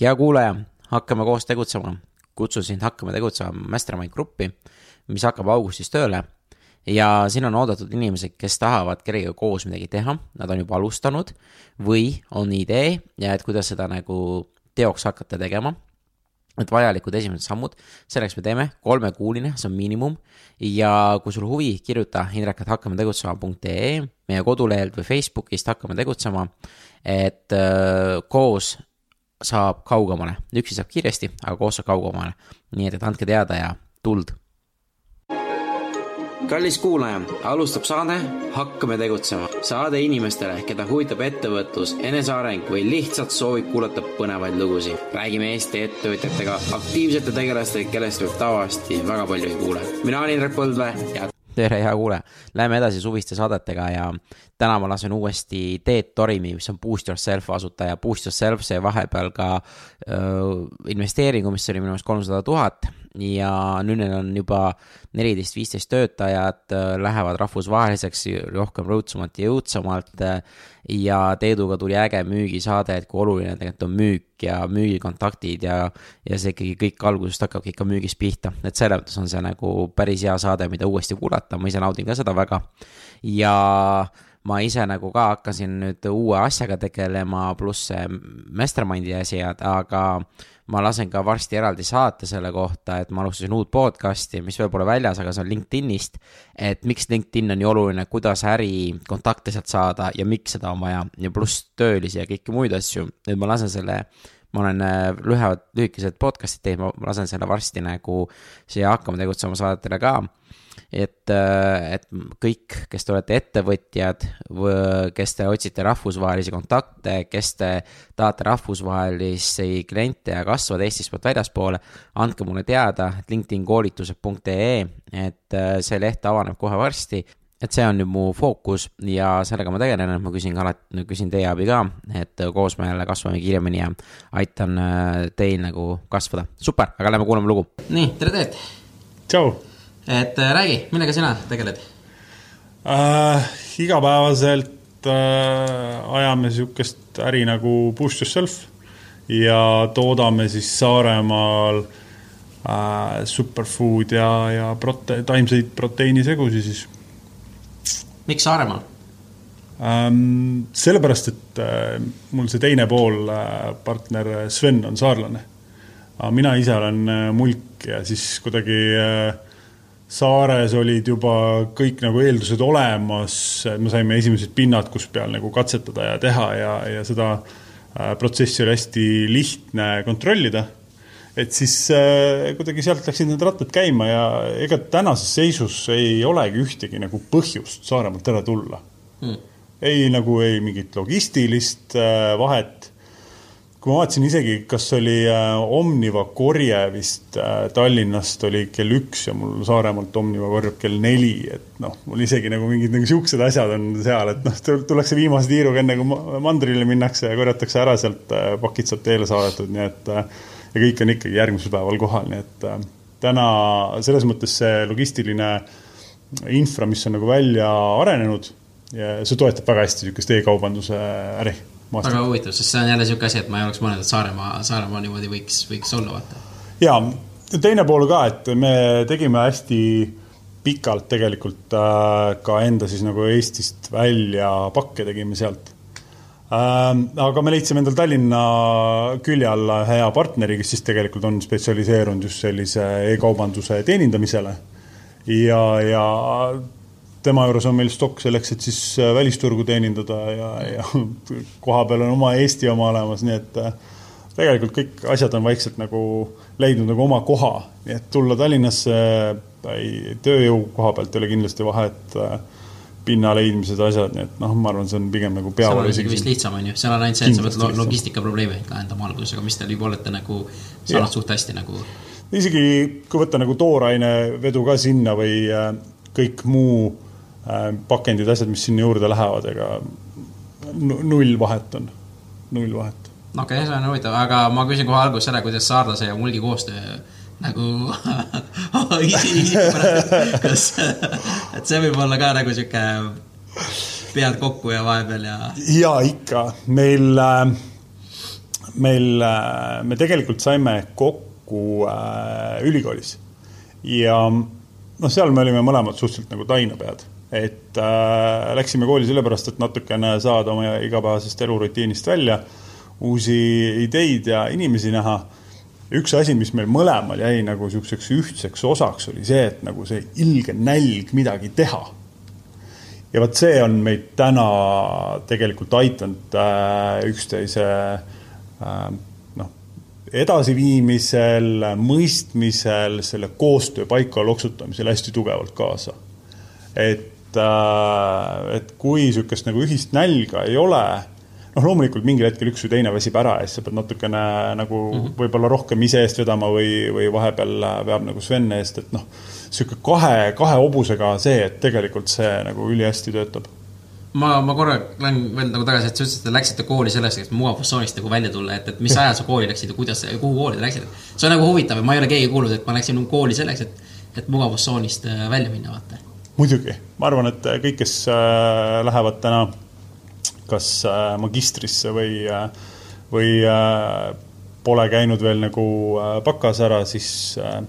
hea kuulaja, hakkame koos tegutsema. kutsun sind Hakkame tegutsema Mastermind gruppi, mis hakkab augustis tööle ja siin on oodatud inimesed, kes tahavad kellegagi koos midagi teha, nad on juba alustanud või on idee ja et kuidas seda nagu teoks hakata tegema. et vajalikud esimesed sammud, selleks me teeme kolmekuuline, see on miinimum. ja kui sul huvi, kirjuta indrek.hakkame tegutsema.ee meie kodulehelt või Facebookist Hakkame tegutsema. et äh, koos saab kaugemale, üksi saab kiiresti, aga koos saab kaugemale. nii et, et andke teada ja tuld kallis kuulaja, alustab saade Hakkame tegutsema. saade inimestele, keda huvitab ettevõtlus, eneseareng või lihtsalt soovib kuulata põnevaid lugusid. räägime Eesti ettevõtjatega, aktiivsete tegelastega, kellest võib tavaliselt väga palju ei kuule. mina olen Indrek Põldvee ja tere, hea kuulaja. Läheme edasi suviste saadetega ja täna ma lasen uuesti Teet Torimi, mis on Boost Yourself asutaja. Boost Yourself sai vahepeal ka öö, investeeringu, mis oli minu meelest kolmsada tuhat ja nüüd neil on juba neliteist, viisteist töötajat, lähevad rahvusvaheliseks rohkem rõõmsamalt ja jõudsamalt. ja Teeduga tuli äge müügisaade, et kui oluline tegelikult on müük ja müügikontaktid ja, ja see ikkagi kõik algusest hakkabki ikka müügist pihta, et selles mõttes on see nagu päris hea saade, mida uuesti kuulata, ma ise naudin ka seda väga. ja ma ise nagu ka hakkasin nüüd uue asjaga tegelema, pluss see mastermind'i asi, aga ma lasen ka varsti eraldi saate selle kohta, et ma alustasin uut podcast'i, mis veel pole väljas, aga see on LinkedInist. et miks LinkedIn on nii oluline, kuidas ärikontakte sealt saada ja miks seda on vaja ja pluss töölisi ja kõiki muid asju, et ma lasen selle ma olen lühevad, lühikesed podcast'id teinud, ma lasen selle varsti nagu siia hakkama tegutsema saadetele ka et, äh, et kõik, kes te olete ettevõtjad, kes te otsite rahvusvahelisi kontakte, kes te tahate rahvusvahelisi kliente ja kasvada Eestist poolt väljaspoole, andke mulle teada, linkedinkoolitused.ee, et äh, see leht avaneb kohe varsti et see on nüüd mu fookus ja sellega ma tegelen, et ma küsin ka alati, küsin teie abi ka, et koos me jälle kasvame kiiremini ja aitan äh, teil nagu kasvada. super, aga lähme kuulame lugu. nii, tere Teet. tšau et äh, räägi, millega sina tegeled äh,? igapäevaselt äh, ajame niisugust äri nagu Boost Yourself ja toodame siis Saaremaal äh, superfood ja, ja prote-, taimseid proteiinisegusi siis. miks Saaremaal ähm,? sellepärast, et äh, mul see teine pool äh,, partner Sven on saarlane. aga mina ise olen äh, mulk ja siis kuidagi äh, saares olid juba kõik nagu eeldused olemas, me saime esimesed pinnad, kus peal nagu katsetada ja teha ja, ja seda äh, protsessi oli hästi lihtne kontrollida. et siis äh, kuidagi sealt läksid need rattad käima ja ega tänases seisus ei olegi ühtegi nagu põhjust Saaremaalt ära tulla. Hmm.. ei nagu ei mingit logistilist äh, vahet kui ma vaatasin isegi, kas oli äh, Omniva korje vist äh, Tallinnast oli kell üks ja mul Saaremaalt Omniva korjab kell neli, et noh, mul isegi nagu mingid nagu siuksed asjad on seal, et noh, tullakse viimase tiiruga, enne kui mandrile minnakse ja korjatakse ära sealt, äh, pakid saab teele saadetud, nii et ja kõik on ikkagi järgmisel päeval kohal, nii et täna selles mõttes see logistiline infra, mis on nagu välja arenenud see toetab väga hästi niisugust e-kaubanduse äri väga huvitav, sest see on jälle sihuke asi, et ma ei oleks mõelnud, et Saaremaa, Saaremaa niimoodi võiks, võiks olla, vaata. ja teine pool ka, et me tegime hästi pikalt tegelikult äh, ka enda siis nagu Eestist välja pakke tegime sealt äh,. aga me leidsime endal Tallinna külje alla hea partneri, kes siis tegelikult on spetsialiseerunud just sellise e-kaubanduse teenindamisele. ja, ja tema juures on meil stokk selleks, et siis äh, välisturgu teenindada ja, ja kohapeal on oma Eesti oma olemas, nii et äh, tegelikult kõik asjad on vaikselt nagu leidnud nagu oma koha, nii et tulla Tallinnasse ei, tööjõu koha pealt ei ole kindlasti vahet äh, pinna leidmised, asjad, nii et noh, ma arvan, see on pigem nagu peavalu. seal on isegi vist lihtsam, on ju, seal on ainult see, et sa pead logistika probleemi lahendama alguses, aga mis teil juba olete nagu saanud suht hästi nagu. isegi kui võtta nagu toorainevedu ka sinna või kõik muu pakendid, asjad, mis sinna juurde lähevad, ega null vahet on, null vahet. okei okay,, see on huvitav, aga ma küsin kohe alguses ära, kuidas saarlase ja mulgi koostöö nagu kas, et see võib olla ka nagu sihuke pead kokku ja vahepeal ja. ja ikka, meil äh, meil, äh, me tegelikult saime kokku äh, ülikoolis ja noh, seal me olime mõlemad suhteliselt nagu tainepead, et äh, läksime kooli sellepärast, et natukene saada oma igapäevasest elurutiinist välja, uusi ideid ja inimesi näha. üks asi, mis meil mõlemal jäi nagu niisuguseks ühtseks osaks, oli see, et nagu see ilge nälg midagi teha ja vot see on meid täna tegelikult aidanud äh, üksteise äh, noh, edasiviimisel, mõistmisel, selle koostöö paika loksutamisel hästi tugevalt kaasa. et et kui niisugust nagu ühist nälga ei ole, noh, loomulikult mingil hetkel üks või teine väsib ära ja siis sa pead natukene nagu mm -hmm. võib-olla rohkem ise eest vedama või, või vahepeal veab nagu Sven eest, et noh niisugune kahe, kahe hobusega see, et tegelikult see nagu ülihästi töötab ma, ma korra lähen veel nagu tagasi, et sa ütlesid, et te läksite kooli selleks, et mugavustsoonist nagu välja tulla, et, et mis ajal sa kooli läksid ja kuidas, kuhu kooli te läksite? see on nagu huvitav ja ma ei ole keegi kuulnud, et ma läksin kooli selleks, et, et mugavustsoonist äh, välja minna, vaata. Muidugi, ma arvan, et kõik, kes äh, lähevad täna kas äh, magistrisse või, või pole käinud veel nagu bakas ära, siis äh,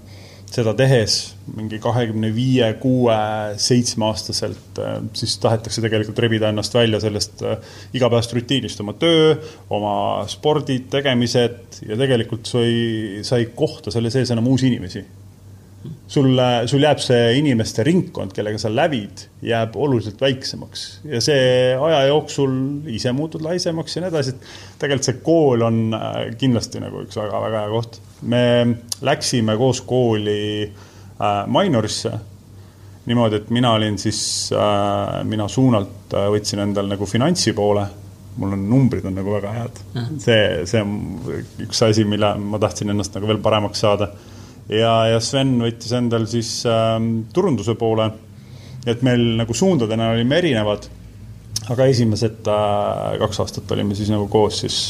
seda tehes mingi kahekümne viie, kuue, seitsmeaastaselt, äh, siis tahetakse tegelikult rebida ennast välja sellest äh, igapäevast rutiinist, oma töö, oma spordid, tegemised ja tegelikult sa ei, sa ei kohta selle sees enam uusi inimesi sul, sul jääb see inimeste ringkond, kellega sa lävid, jääb oluliselt väiksemaks ja see aja jooksul ise muutud laisemaks ja nii edasi, et tegelikult see kool on äh, kindlasti nagu üks väga-väga hea koht. me läksime koos kooli äh, Minorisse niimoodi, et mina olin siis äh,, mina suunalt äh, võtsin endal nagu finantsi poole mul on numbrid on nagu väga head. see, see on üks asi, mille ma tahtsin ennast nagu veel paremaks saada ja, ja Sven võttis endal siis äh, turunduse poole. et meil nagu suundadena olime erinevad. aga esimesed äh, kaks aastat olime siis nagu koos, siis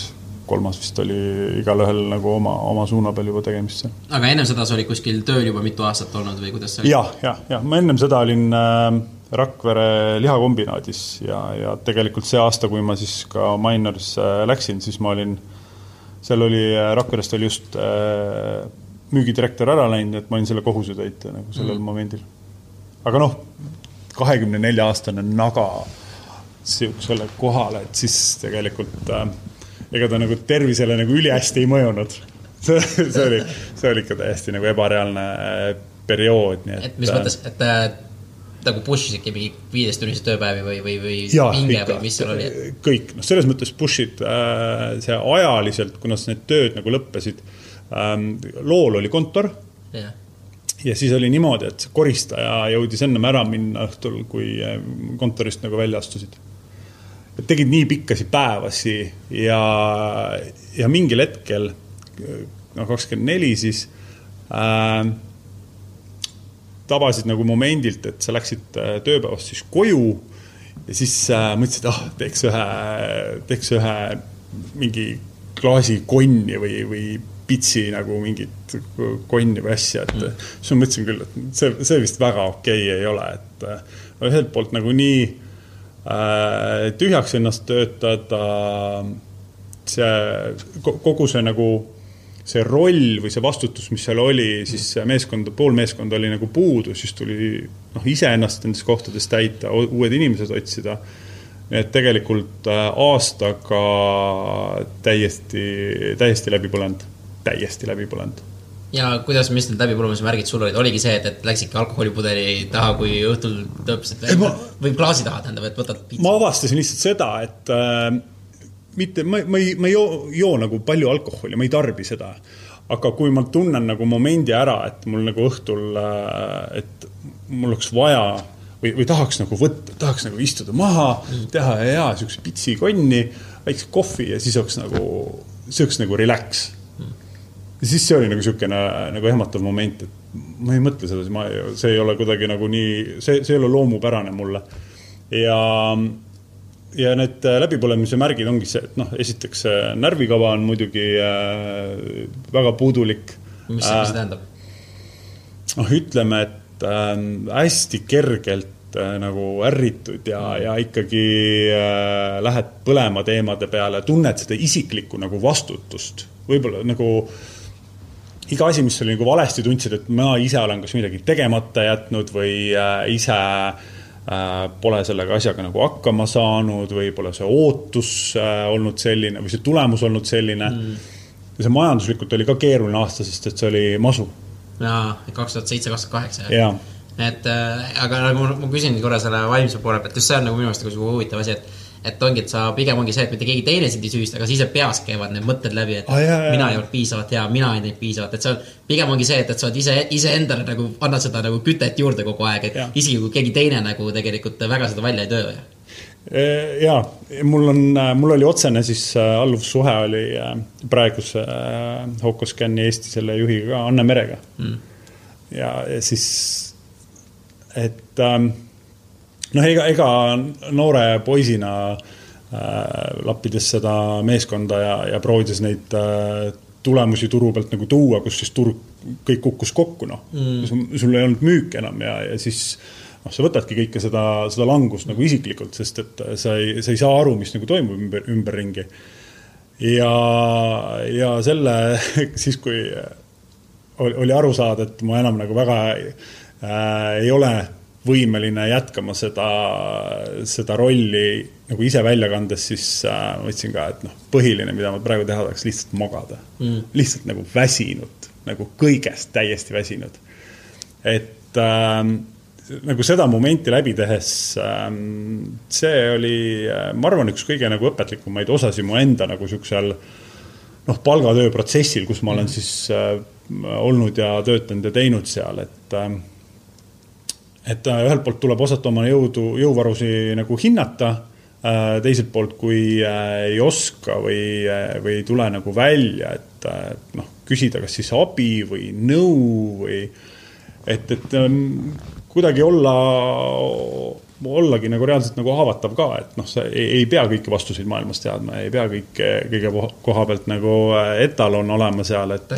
kolmas vist oli igalühel nagu oma, oma suuna peal juba tegemist. aga ennem seda sa olid kuskil tööl juba mitu aastat olnud või kuidas see oli? jah, jah, jah, ma ennem seda olin äh, Rakvere lihakombinaadis ja, ja tegelikult see aasta, kui ma siis ka Minorisse äh, läksin, siis ma olin, seal oli, äh, Rakverest oli just äh, müügidirektor ära läinud, et ma olin selle kohusetäitja nagu sellel mm. momendil. aga noh, kahekümne nelja aastane naga sihukesele kohale, et siis tegelikult äh, ega ta nagu tervisele nagu ülihästi ei mõjunud see, see oli, see oli ikka täiesti nagu ebareaalne äh, periood, nii et. et mis äh, mõttes, et äh, nagu push isidki mingi viieteisttunniseid tööpäevi või, või, või ja, pinge ikka, või mis seal oli? kõik, noh, selles mõttes push'id äh, see ajaliselt, kuna need tööd nagu lõppesid ähm,. lool oli kontor yeah.. ja siis oli niimoodi, et koristaja jõudis ennem ära minna õhtul, kui äh, kontorist nagu välja astusid. et tegid nii pikkasi päevasi ja, ja mingil hetkel, noh, kakskümmend neli siis äh, tabasid nagu momendilt, et sa läksid äh, tööpäevast siis koju ja siis äh, mõtlesid, ah, teeks ühe, teeks ühe mingi klaasi konni või, või pitsi nagu mingit konni või asja, et mm. siis ma mõtlesin küll, et see, see vist väga okei okay ei ole, et ühelt poolt nagu nii äh, tühjaks ennast töötada, see kogu see nagu see roll või see vastutus, mis seal oli, siis meeskond, pool meeskonda oli nagu puudu, siis tuli noh, iseennast nendes kohtades täita, uued inimesed otsida. et tegelikult äh, aastaga täiesti, täiesti läbi põlenud täiesti läbi põlenud. ja kuidas, mis need läbipõlemise märgid sul olid, oligi see, et, et läksidki alkoholipudeli taha, kui õhtul tõmbasid ma... või klaasi taha, tähendab, et võtad piitsa? ma avastasin lihtsalt seda, et äh, mitte, ma, ma ei, ma ei joo, joo nagu palju alkoholi, ma ei tarbi seda. aga kui ma tunnen nagu momendi ära, et mul nagu õhtul äh,, et mul oleks vaja või, või tahaks nagu võtta, tahaks nagu istuda maha mm., teha hea siukse pitsi konni, väikse kohvi ja siis oleks nagu, see oleks nagu relax siis see oli nagu niisugune nagu ehmatav moment, et ma ei mõtle sedasi, ma, see ei ole kuidagi nagu nii, see, see ei ole loomupärane mulle. ja, ja need läbipõlemise märgid ongi see, et noh, esiteks närvikava on muidugi äh, väga puudulik. mis see äh, tähendab? noh, ütleme, et äh, hästi kergelt äh, nagu ärritud ja, ja ikkagi äh, lähed põlema teemade peale, tunned seda isiklikku nagu vastutust. võib-olla nagu iga asi, mis oli nagu valesti, tundsid, et ma ise olen kas midagi tegemata jätnud või äh, ise äh, pole sellega asjaga nagu hakkama saanud või pole see ootus äh, olnud selline või see tulemus olnud selline mm. ja see majanduslikult oli ka keeruline aasta, sest et see oli masu. jaa, kaks tuhat seitse, kaks tuhat kaheksa, jah et äh, aga nagu ma, küsin korra selle vaimse poole pealt, just see on nagu minu arust nagu huvitav asi, et et ongi, et sa pigem ongi see, et mitte keegi teine sind ei süüdista, aga siis peas käivad need mõtted läbi, et ah, jah, jah. mina ei olnud piisavalt hea, mina ei teinud piisavalt, et see on, pigem ongi see, et, et sa oled ise, iseendale nagu, annad seda nagu kütet juurde kogu aeg, et ja. isegi kui keegi teine nagu tegelikult väga seda välja ei töö. ja, mul on, mul oli otsene siis äh, alluvussuhe oli äh, praeguse Hokoscani Eesti selle juhiga Anne Merega mm.. ja, ja siis et ähm, noh, ega, ega noore poisina äh, lappides seda meeskonda ja, ja proovides neid äh, tulemusi turu pealt nagu tuua, kus siis turg kõik kukkus kokku, noh mm.. sul ei olnud müüki enam ja, ja siis noh, sa võtadki kõike seda, seda langust nagu isiklikult, sest et sa ei, sa ei saa aru, mis nagu toimub ümber, ümberringi. ja, ja selle, siis kui oli, oli aru saada, et ma enam nagu väga äh, ei ole võimeline jätkama seda, seda rolli nagu ise välja kandes, siis äh, ma ütlesin ka, et noh, põhiline, mida ma praegu teha tahaks, lihtsalt magada mm.. lihtsalt nagu väsinud, nagu kõigest täiesti väsinud. et äh, nagu seda momenti läbi tehes äh,, see oli äh,, ma arvan, üks kõige nagu õpetlikumaid osasid mu enda nagu siuksel noh, palgatöö protsessil, kus ma olen mm. siis äh, olnud ja töötanud ja teinud seal, et äh, et äh, ühelt poolt tuleb osata oma jõudu, jõuvarusi nagu hinnata, äh, teiselt poolt, kui äh, ei oska või, või ei tule nagu välja, et noh, küsida kas siis abi või nõu või et, et ähm, kuidagi olla, ollagi nagu reaalselt nagu haavatav ka, et noh, sa ei, ei pea kõiki vastuseid maailmas teadma, ei pea kõike kõige koha pealt nagu etalon olema seal, et.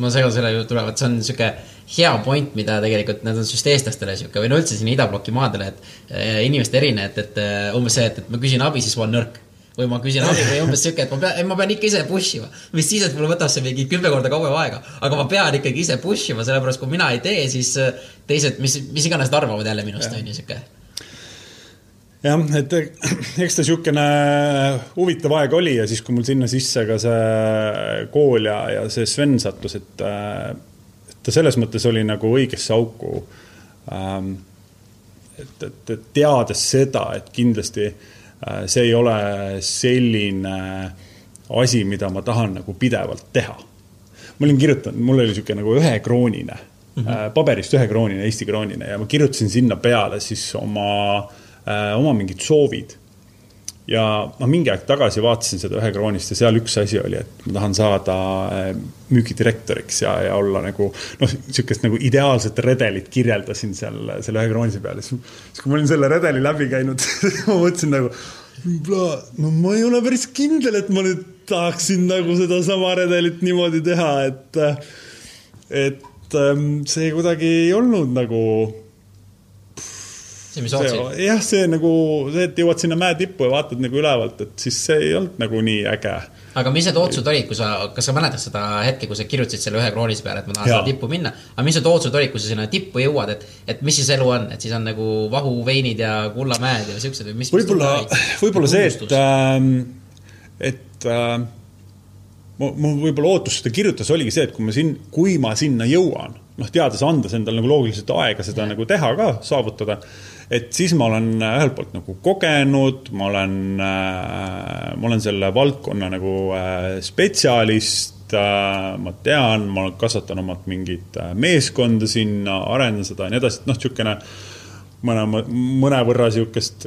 ma segan selle juurde tulevad, see on sihuke hea point, mida tegelikult, need on just eestlastele sihuke või no üldse siin idabloki maadele, et inimeste erine, et, et umbes see, et, et ma küsin abi, siis ma olen nõrk või ma küsin abi või umbes sihuke, et ma pean, ma pean ikka ise push ima. mis siis, et mul võtab see mingi kümme korda kauem aega, aga ma pean ikkagi ise push ima, sellepärast kui mina ei tee, siis teised, mis, mis iganes nad arvavad jälle minust, on ju sihuke jah, et eks ta niisugune huvitav aeg oli ja siis, kui mul sinna sisse ka see kool ja, ja see Sven sattus, et ta selles mõttes oli nagu õigesse auku ähm,. et, et, et teades seda, et kindlasti äh, see ei ole selline asi, mida ma tahan nagu pidevalt teha. ma olin kirjutanud, mul oli niisugune nagu ühekroonine mm, -hmm. äh, paberist ühekroonine, Eesti kroonine ja ma kirjutasin sinna peale siis oma äh,, oma mingid soovid ja ma mingi aeg tagasi vaatasin seda ühe kroonist ja seal üks asi oli, et ma tahan saada äh, müügidirektoriks ja, ja olla nagu noh, niisugust nagu ideaalset redelit kirjeldasin seal selle ühe kroonise peal. siis kui ma olin selle redeli läbi käinud ma mõtlesin nagu, no ma ei ole päris kindel, et ma nüüd tahaksin nagu sedasama redelit niimoodi teha, et, et ähm, see kuidagi ei olnud nagu see, mis otsid. jah, see nagu see, et jõuad sinna mäe tippu ja vaatad nagu ülevalt, et siis see ei olnud nagu nii äge. aga mis need otsused olid, kui sa, kas sa mäletad seda hetke, kui sa kirjutasid selle ühe kroonise peale, et ma tahan ja. seda tippu minna, aga mis need otsused olid, kui sa sinna tippu jõuad, et, et mis siis elu on, et siis on nagu vahuveinid ja kullamäed ja siuksed või mis? võib-olla, võib-olla see, et äh,, et äh, mu, mu võib-olla ootus seda kirjutas oligi see, et kui ma siin, kui ma sinna jõuan, noh, teades andes endale nagu loogiliselt aega seda ja. nagu teha ka, saavutada et siis ma olen äh, ühelt poolt nagu kogenud, ma olen, äh, ma olen selle valdkonna nagu äh, spetsialist, ma tean, ma kasvatan omalt mingit meeskonda sinna, arendan seda ja nii edasi, et noh, niisugune mõne, mõnevõrra niisugust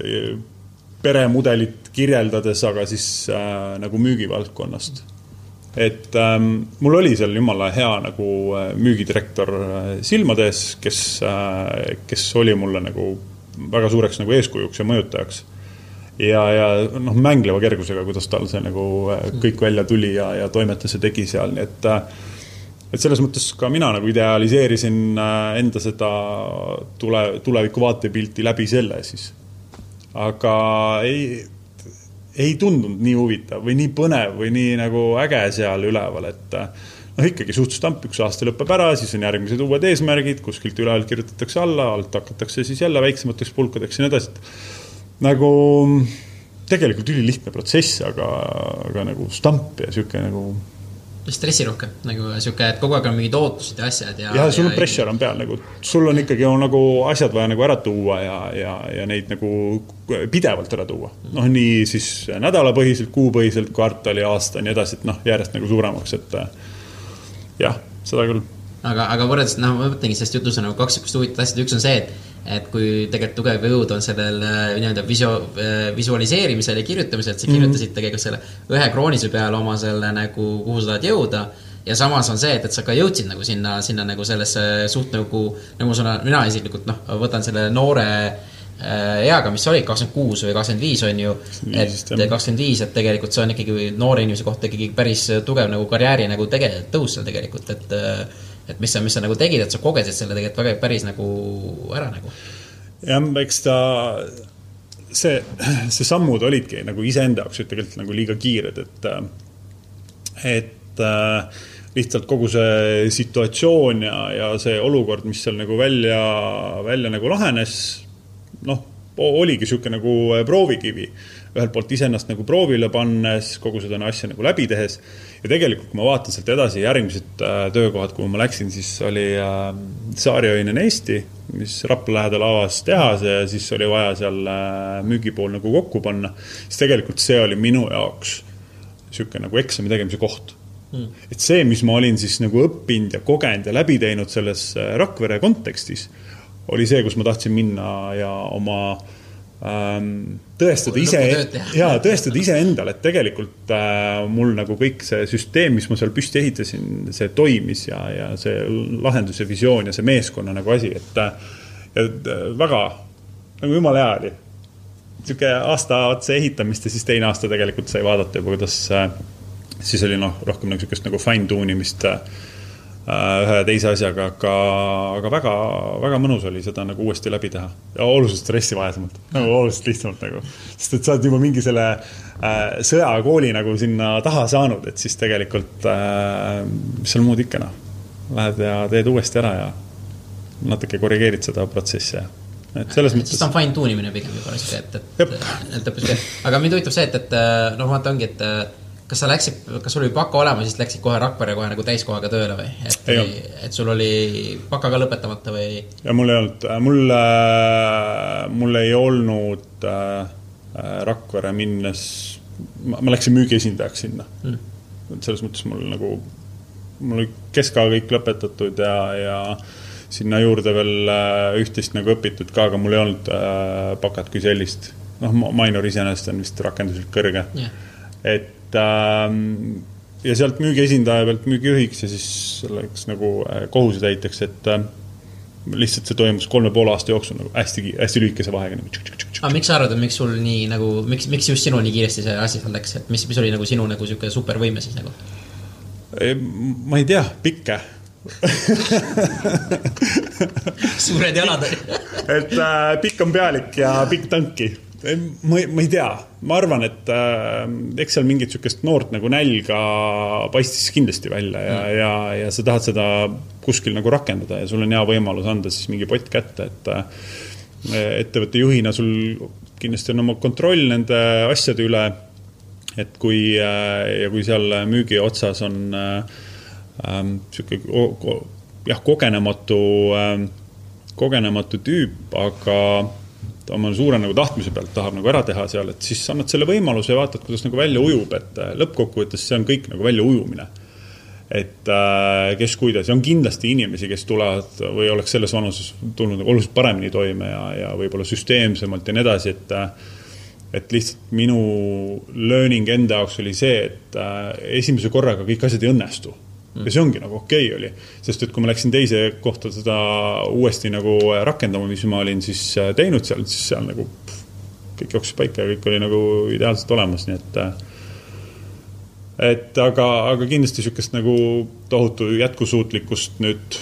peremudelit kirjeldades, aga siis äh, nagu müügivaldkonnast. Et ähm, mul oli seal jumala hea nagu müügidirektor silmade ees, kes äh,, kes oli mulle nagu väga suureks nagu eeskujuks ja mõjutajaks. ja, ja noh, mängleva kergusega, kuidas tal see nagu äh, kõik välja tuli ja, ja toimetas ja tegi seal, nii et äh, et selles mõttes ka mina nagu idealiseerisin äh, enda seda tule, tuleviku vaatepilti läbi selle siis. aga ei, ei tundunud nii huvitav või nii põnev või nii nagu äge seal üleval, et äh, noh, ikkagi suht stamp, üks aasta lõpeb ära, siis on järgmised uued eesmärgid, kuskilt ülevalt kirjutatakse alla, alt hakatakse siis jälle väiksemateks pulkadeks ja nii edasi, et nagu tegelikult ülilihtne protsess, aga, aga nagu stamp ja niisugune nagu stressirohke, nagu sihuke, et kogu aeg on mingid ootused ja asjad ja. ja sul on pressure on peal nagu, sul on ikkagi on nagu asjad vaja nagu ära tuua ja, ja, ja neid nagu pidevalt ära tuua. noh, nii siis nädalapõhiselt, kuupõhiselt, kvartali, aasta ja nii edasi, et noh, järjest nagu suuremaks, et jah, seda küll. aga, aga võrreldes, noh, ma mõtlengi, sellest jutus on nagu kaks sihukest huvitavat asja, üks on see, et et kui tegelikult tugev jõud on sellel äh, nii-öelda visu-, äh, visualiseerimisel ja kirjutamisel, et sa kirjutasid mm -hmm. tegelikult selle ühe kroonise peale oma selle nagu, kuhu sa tahad jõuda. ja samas on see, et, et sa ka jõudsid nagu sinna, sinna nagu sellesse suht nagu, nagu sa, mina isiklikult noh, võtan selle noore äh, eaga, mis sa olid, kakskümmend kuus või kakskümmend viis on ju. et kakskümmend viis, et tegelikult see on ikkagi noore inimese kohta ikkagi päris tugev nagu karjääri nagu tege-, tõus seal tegelikult, et et mis sa, mis sa nagu tegid, et sa kogesid selle tegelikult väga päris nagu ära nagu. jah, eks ta, see, see sammud olidki nagu iseenda jaoks tegelikult nagu liiga kiired, et, et äh, lihtsalt kogu see situatsioon ja, ja see olukord, mis seal nagu välja, välja nagu lahenes, noh, oligi niisugune nagu proovikivi ühelt poolt iseennast nagu proovile pannes, kogu seda asja nagu läbi tehes. Ja tegelikult, kui ma vaatan sealt edasi, järgmised äh, töökohad, kuhu ma läksin, siis oli äh, saariöinen Eesti, mis Rapla lähedal avas tehase ja siis oli vaja seal äh, müügipool nagu kokku panna. siis tegelikult see oli minu jaoks niisugune nagu eksami tegemise koht mm.. et see, mis ma olin siis nagu õppinud ja kogenud ja läbi teinud selles Rakvere kontekstis, oli see, kus ma tahtsin minna ja oma äh, tõestada ise, jaa, tõestada iseendale, et tegelikult äh, mul nagu kõik see süsteem, mis ma seal püsti ehitasin, see toimis ja, ja see lahenduse visioon ja see meeskonna nagu asi, et äh, et äh, väga nagu jumala hea oli. niisugune aasta otsa ehitamist ja siis teine aasta tegelikult sai vaadata juba, kuidas äh, siis oli noh, rohkem nagu niisugust nagu fine tune imist äh, Äh, ühe teise asjaga, aga, aga väga, väga mõnus oli seda nagu uuesti läbi teha. ja oluliselt stressivaesemalt, nagu oluliselt lihtsamalt nagu. sest et sa oled juba mingi selle äh, sõjakooli nagu sinna taha saanud, et siis tegelikult äh, mis seal muud ikka noh. Lähed ja teed uuesti ära ja natuke korrigeerid seda protsessi ja et selles mõttes. siis ta on fine tune imine pigem juba et, et, et, et, aga mind huvitab see, et, et noh, vaata ongi, et kas sa läksid, kas sul oli baka olemas, siis läksid kohe Rakverre kohe nagu täiskohaga tööle või? et, et sul oli baka ka lõpetamata või? ja mul ei olnud, mul, äh, mul ei olnud äh, Rakvere minnes, ma läksin müügiesindajaks sinna mm.. et selles mõttes mul nagu, mul oli keska kõik lõpetatud ja, ja sinna juurde veel äh, üht-teist nagu õpitud ka, aga mul ei olnud äh, bakat kui sellist. noh, minor iseenesest on vist rakenduslik kõrge yeah.. et et ähm, ja sealt müügiesindaja pealt müügijuhiks ja siis selleks nagu äh, kohusetäitjaks, et äh, lihtsalt see toimus kolme poole aasta jooksul nagu hästi, hästi lühikese vahega nagu. aga miks sa arvad, et miks sul nii nagu, miks, miks just sinul nii kiiresti see asi seal läks, et mis, mis oli nagu sinu nagu sihuke supervõime siis nagu? ma ei tea, pikke suured jalad et äh, pikk on pealik ja pikk tanki ma ei, ma ei tea, ma arvan, et äh, eks seal mingit niisugust noort nagu nälga paistis kindlasti välja ja mm., ja, ja sa tahad seda kuskil nagu rakendada ja sul on hea võimalus anda siis mingi pott kätte, et äh, ettevõtte juhina sul kindlasti on oma kontroll nende asjade üle. et kui äh, ja kui seal müügi otsas on äh, jah, kogenematu äh,, kogenematu tüüp, aga oma suure nagu tahtmise pealt tahab nagu ära teha seal, et siis annad selle võimaluse ja vaatad, kuidas nagu välja ujub, et äh, lõppkokkuvõttes see on kõik nagu väljaujumine. et äh, kes kuidas ja on kindlasti inimesi, kes tulevad või oleks selles vanuses tulnud nagu oluliselt paremini toime ja, ja võib-olla süsteemsemalt ja nii edasi, et äh, et lihtsalt minu learning enda jaoks oli see, et esimese korraga kõik asjad ei õnnestu ja see ongi nagu okei okay oli, sest et kui ma läksin teise kohta seda uuesti nagu rakendama, mis ma olin siis äh, teinud seal, siis seal nagu pff, kõik jooksis paika ja kõik oli nagu ideaalselt olemas, nii et. Äh, et aga, aga kindlasti niisugust nagu tohutu jätkusuutlikkust nüüd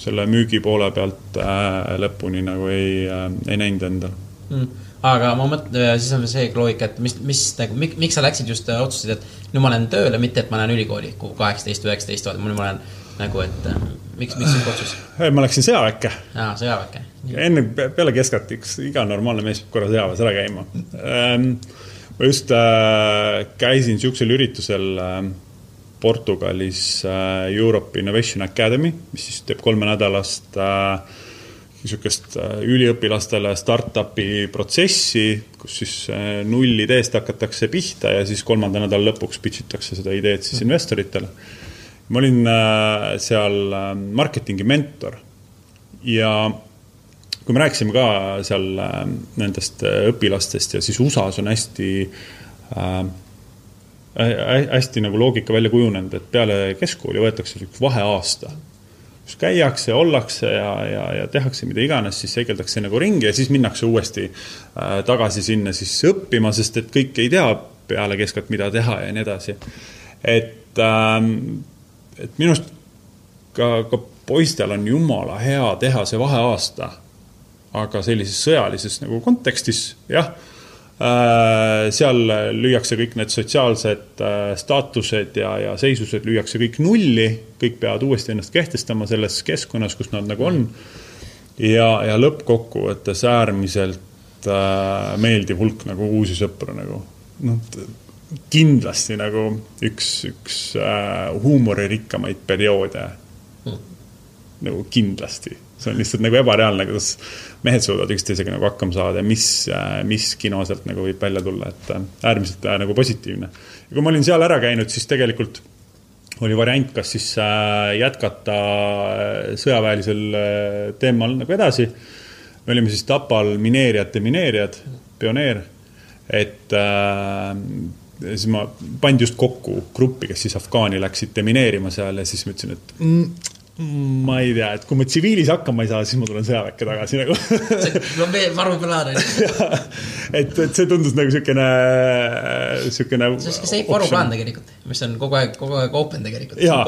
selle müügi poole pealt äh, lõpuni nagu ei äh,, ei näinud endal mm. Aga ma mõtlen, siis on see loogika, et mis, mis nagu, miks sa läksid just, otsustasid, et nüüd ma lähen tööle, mitte et ma lähen ülikooli, kuhu kaheksateist, üheksateist, vaata, nüüd ma lähen nagu, et äh, miks, miks sihuke otsus? ma läksin sõjaväkke. aa, sõjaväkke. enne, peale keskalt üks iga normaalne mees peab korra sõjaväes ära käima ähm, ma just äh, käisin niisugusel üritusel äh, Portugalis äh, Europe Innovation Academy, mis siis teeb kolmenädalast äh, niisugust äh, üliõpilastele startup'i protsessi, kus siis äh, null ideest hakatakse pihta ja siis kolmanda nädala lõpuks pitch itakse seda ideed siis investoritele. ma olin äh, seal marketingi mentor ja kui me rääkisime ka seal nendest õpilastest ja siis USA-s on hästi äh, hästi nagu loogika välja kujunenud, et peale keskkooli võetakse üks vaheaasta. Kus käiakse, ollakse ja, ja, ja tehakse mida iganes, siis seikeldakse nagu ringi ja siis minnakse uuesti äh, tagasi sinna siis õppima, sest et kõik ei tea peale keskelt, mida teha ja nii edasi. et ähm,, et minu arust ka, ka poistel on jumala hea teha see vaheaasta aga sellises sõjalises nagu kontekstis jah, äh, seal lüüakse kõik need sotsiaalsed äh, staatused ja, ja seisused lüüakse kõik nulli, kõik peavad uuesti ennast kehtestama selles keskkonnas, kus nad nagu on. ja, ja lõppkokkuvõttes äärmiselt äh, meeldiv hulk nagu uusi sõpru nagu noh, kindlasti nagu üks, üks äh, huumoririkkamaid perioode mm. nagu kindlasti see on lihtsalt nagu ebareaalne, kuidas mehed suudavad üksteisega nagu hakkama saada ja mis, mis kino sealt nagu võib välja tulla, et äh, äärmiselt äh, nagu positiivne. ja kui ma olin seal ära käinud, siis tegelikult oli variant, kas siis äh, jätkata sõjaväelisel teemal nagu edasi. me olime siis Tapal mineerijad, demineerijad, pioneer, et äh, siis ma pandi just kokku gruppi, kes siis Afgaani läksid demineerima seal ja siis ma ütlesin, et mm, ma ei tea, et kui ma tsiviilis hakkama ei saa, siis ma tulen sõjaväkke tagasi nagu. no me varuplaan on ju. et, et see tundus nagu siukene, siukene. see on siuke safe varuplaan tegelikult, mis on kogu aeg, kogu aeg open tegelikult. ja,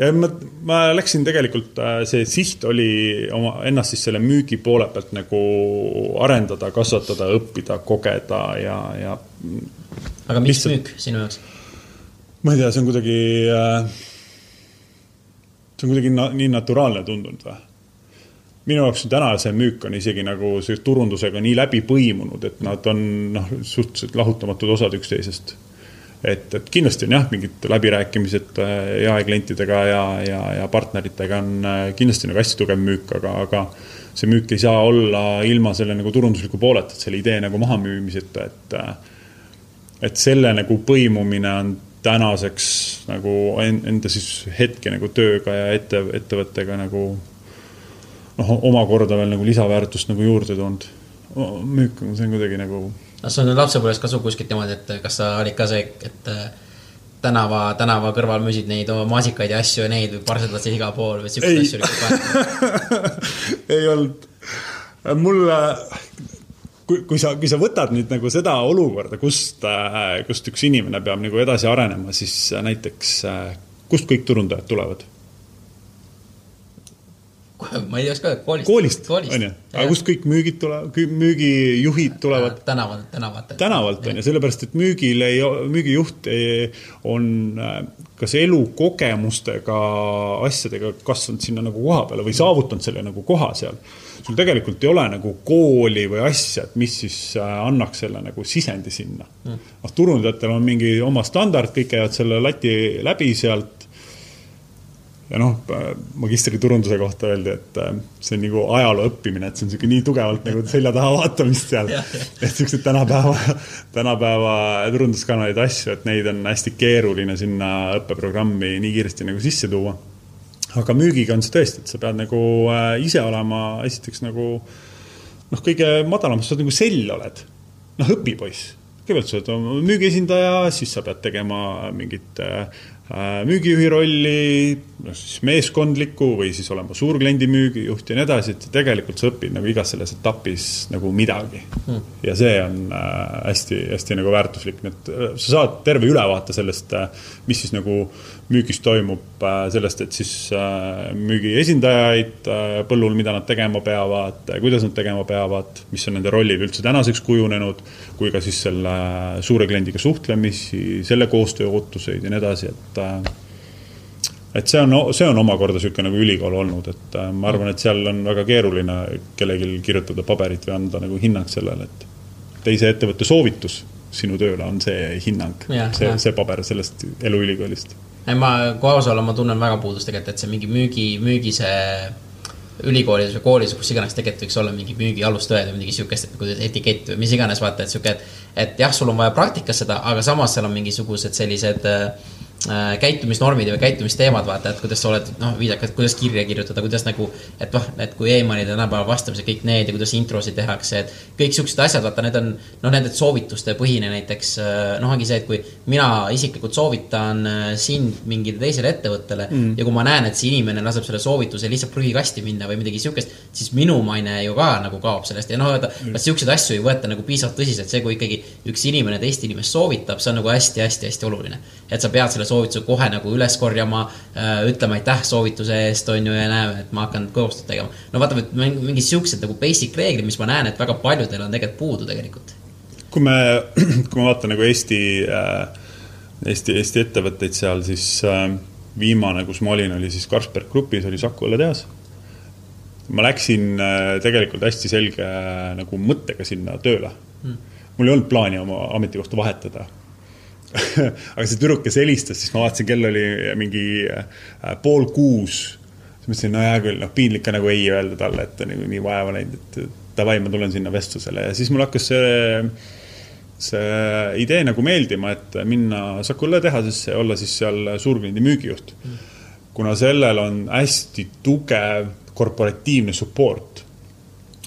ja ma, ma läksin tegelikult, äh, see siht oli oma, ennast siis selle müügi poole pealt nagu arendada, kasvatada, õppida, kogeda ja, ja. aga miks lihtsalt... müük sinu jaoks? ma ei tea, see on kuidagi äh, see on kuidagi na nii naturaalne tundunud või? minu jaoks täna see müük on isegi nagu see turundusega nii läbi põimunud, et nad on noh, suhteliselt lahutamatud osad üksteisest. et, et kindlasti on jah, mingid läbirääkimised äh, jaeklientidega ja, ja, ja partneritega on äh, kindlasti nagu hästi tugev müük, aga, aga see müük ei saa olla ilma selle nagu turundusliku pooleta, et selle idee nagu mahamüümiseta, et äh, et selle nagu põimumine on tänaseks nagu enda siis hetke nagu tööga ja ette, ettevõttega nagu noh, omakorda veel nagu lisaväärtust nagu juurde toonud. müük, see on kuidagi nagu. no sul on lapsepõlves ka sul kuskilt niimoodi, et kas sa olid ka see, et tänava, tänava kõrval müüsid neid maasikaid ja asju ja neid või parseldasid igal pool või siukseid asju olid ka ei olnud. mulle kui, kui sa, kui sa võtad nüüd nagu seda olukorda, kust, äh, kust üks inimene peab nagu edasi arenema, siis äh, näiteks äh, kust kõik turundajad tulevad? ma ei oska öelda, koolist. koolist, koolist., on ju, aga kust kõik müügid tulevad, müügijuhid tulevad? tänavalt, tänavalt. tänavalt on ju, sellepärast et müügil ei, müügijuht ei, on kas elukogemustega asjadega kasvanud sinna nagu koha peale või saavutanud selle nagu koha seal sul tegelikult ei ole nagu kooli või asja, et mis siis äh, annaks selle nagu sisendi sinna mm.. noh, turundajatel on mingi oma standard, kõik käivad selle lati läbi sealt. ja noh, äh, magistriturunduse kohta öeldi, et äh, see on nagu ajaloo õppimine, et see on sihuke nii tugevalt nagu selja taha vaatamist seal. et siukseid tänapäeva, tänapäeva turunduskanaleid asju, et neid on hästi keeruline sinna õppeprogrammi nii kiiresti nagu sisse tuua aga müügiga on see tõesti, et sa pead nagu äh, ise olema esiteks nagu noh, kõige madalamas, sa nagu sell oled. noh, õpipoiss. kõigepealt sa oled müügiesindaja, siis sa pead tegema mingit äh, Äh, müügijuhi rolli, noh siis meeskondlikku või siis olema suurkliendi müügijuht ja nii edasi, et tegelikult sa õpid nagu igas selles etapis nagu midagi mm.. ja see on hästi-hästi äh, nagu väärtuslik, nii et sa saad terve ülevaate sellest, mis siis nagu müügis toimub, sellest, et siis müügi esindajaid põllul, mida nad tegema peavad, kuidas nad tegema peavad, mis on nende rollid üldse tänaseks kujunenud, kui ka siis selle suure kliendiga suhtlemisi, selle koostöö ootuseid ja nii edasi, et et see on, see on omakorda niisugune nagu ülikool olnud, et äh, ma arvan, et seal on väga keeruline kellelgi kirjutada paberit või anda nagu hinnang sellele, et teise ettevõtte soovitus sinu tööle on see hinnang, see, see paber sellest eluülikoolist. Ei, ma, kui aus olla, ma tunnen väga puudust tegelikult, et see mingi müügi, müügi see ülikoolis või koolis, kus iganes tegelikult võiks olla mingi müügi alustõed või midagi siukest, et kuidas etikett või mis iganes, vaata, et sihuke, et, et jah, sul on vaja praktikas seda, aga samas seal on mingisugused sellised Äh, käitumisnormid või käitumisteemad, vaata, et kuidas sa oled, noh, viisakalt, kuidas kirja kirjutada, kuidas nagu, et noh, et kui emailid tänapäeval vastamised, kõik need ja kuidas introsid tehakse, et kõik siuksed asjad, vaata, need on, noh, nende soovituste põhine näiteks, äh, noh, ongi see, et kui mina isiklikult soovitan äh, sind mingile teisele ettevõttele mm. ja kui ma näen, et see inimene laseb selle soovituse lihtsalt prügikasti minna või midagi siukest, siis minu maine ju ka nagu kaob sellest ja noh, vaata mm., siukseid asju ei võeta nagu piisavalt tõsiselt, see, kui ikkagi üks inimene teist inimest soovitab, see on nagu hästi-hästi-hästi oluline. et sa pead selle soovituse kohe nagu üles korjama, äh, ütlema aitäh soovituse eest, on ju, ja näeme, et ma hakkan koostööd tegema. no vaata, mingid siuksed nagu basic reeglid, mis ma näen, et väga paljudel on tegelikult puudu tegelikult. kui me, kui ma vaatan nagu Eesti äh,, Eesti, Eesti ettevõtteid seal, siis äh, viimane, kus ma olin, oli siis Carlsberg Grupis, oli Saku õlletehas ma läksin tegelikult hästi selge nagu mõttega sinna tööle mm. mul ei olnud plaani oma ametikohta vahetada aga see tüdruk, kes helistas, siis ma vaatasin, kell oli mingi äh, pool kuus. siis mõtlesin, no hea küll, noh, piinlik ka nagu ei öelda talle, et ta nagu nii vaeva näinud, et davai, ma tulen sinna vestlusele ja siis mul hakkas see, see idee nagu meeldima, et minna Saku õlletehasesse ja olla siis seal suurkliendi müügijuht. kuna sellel on hästi tugev korporatiivne support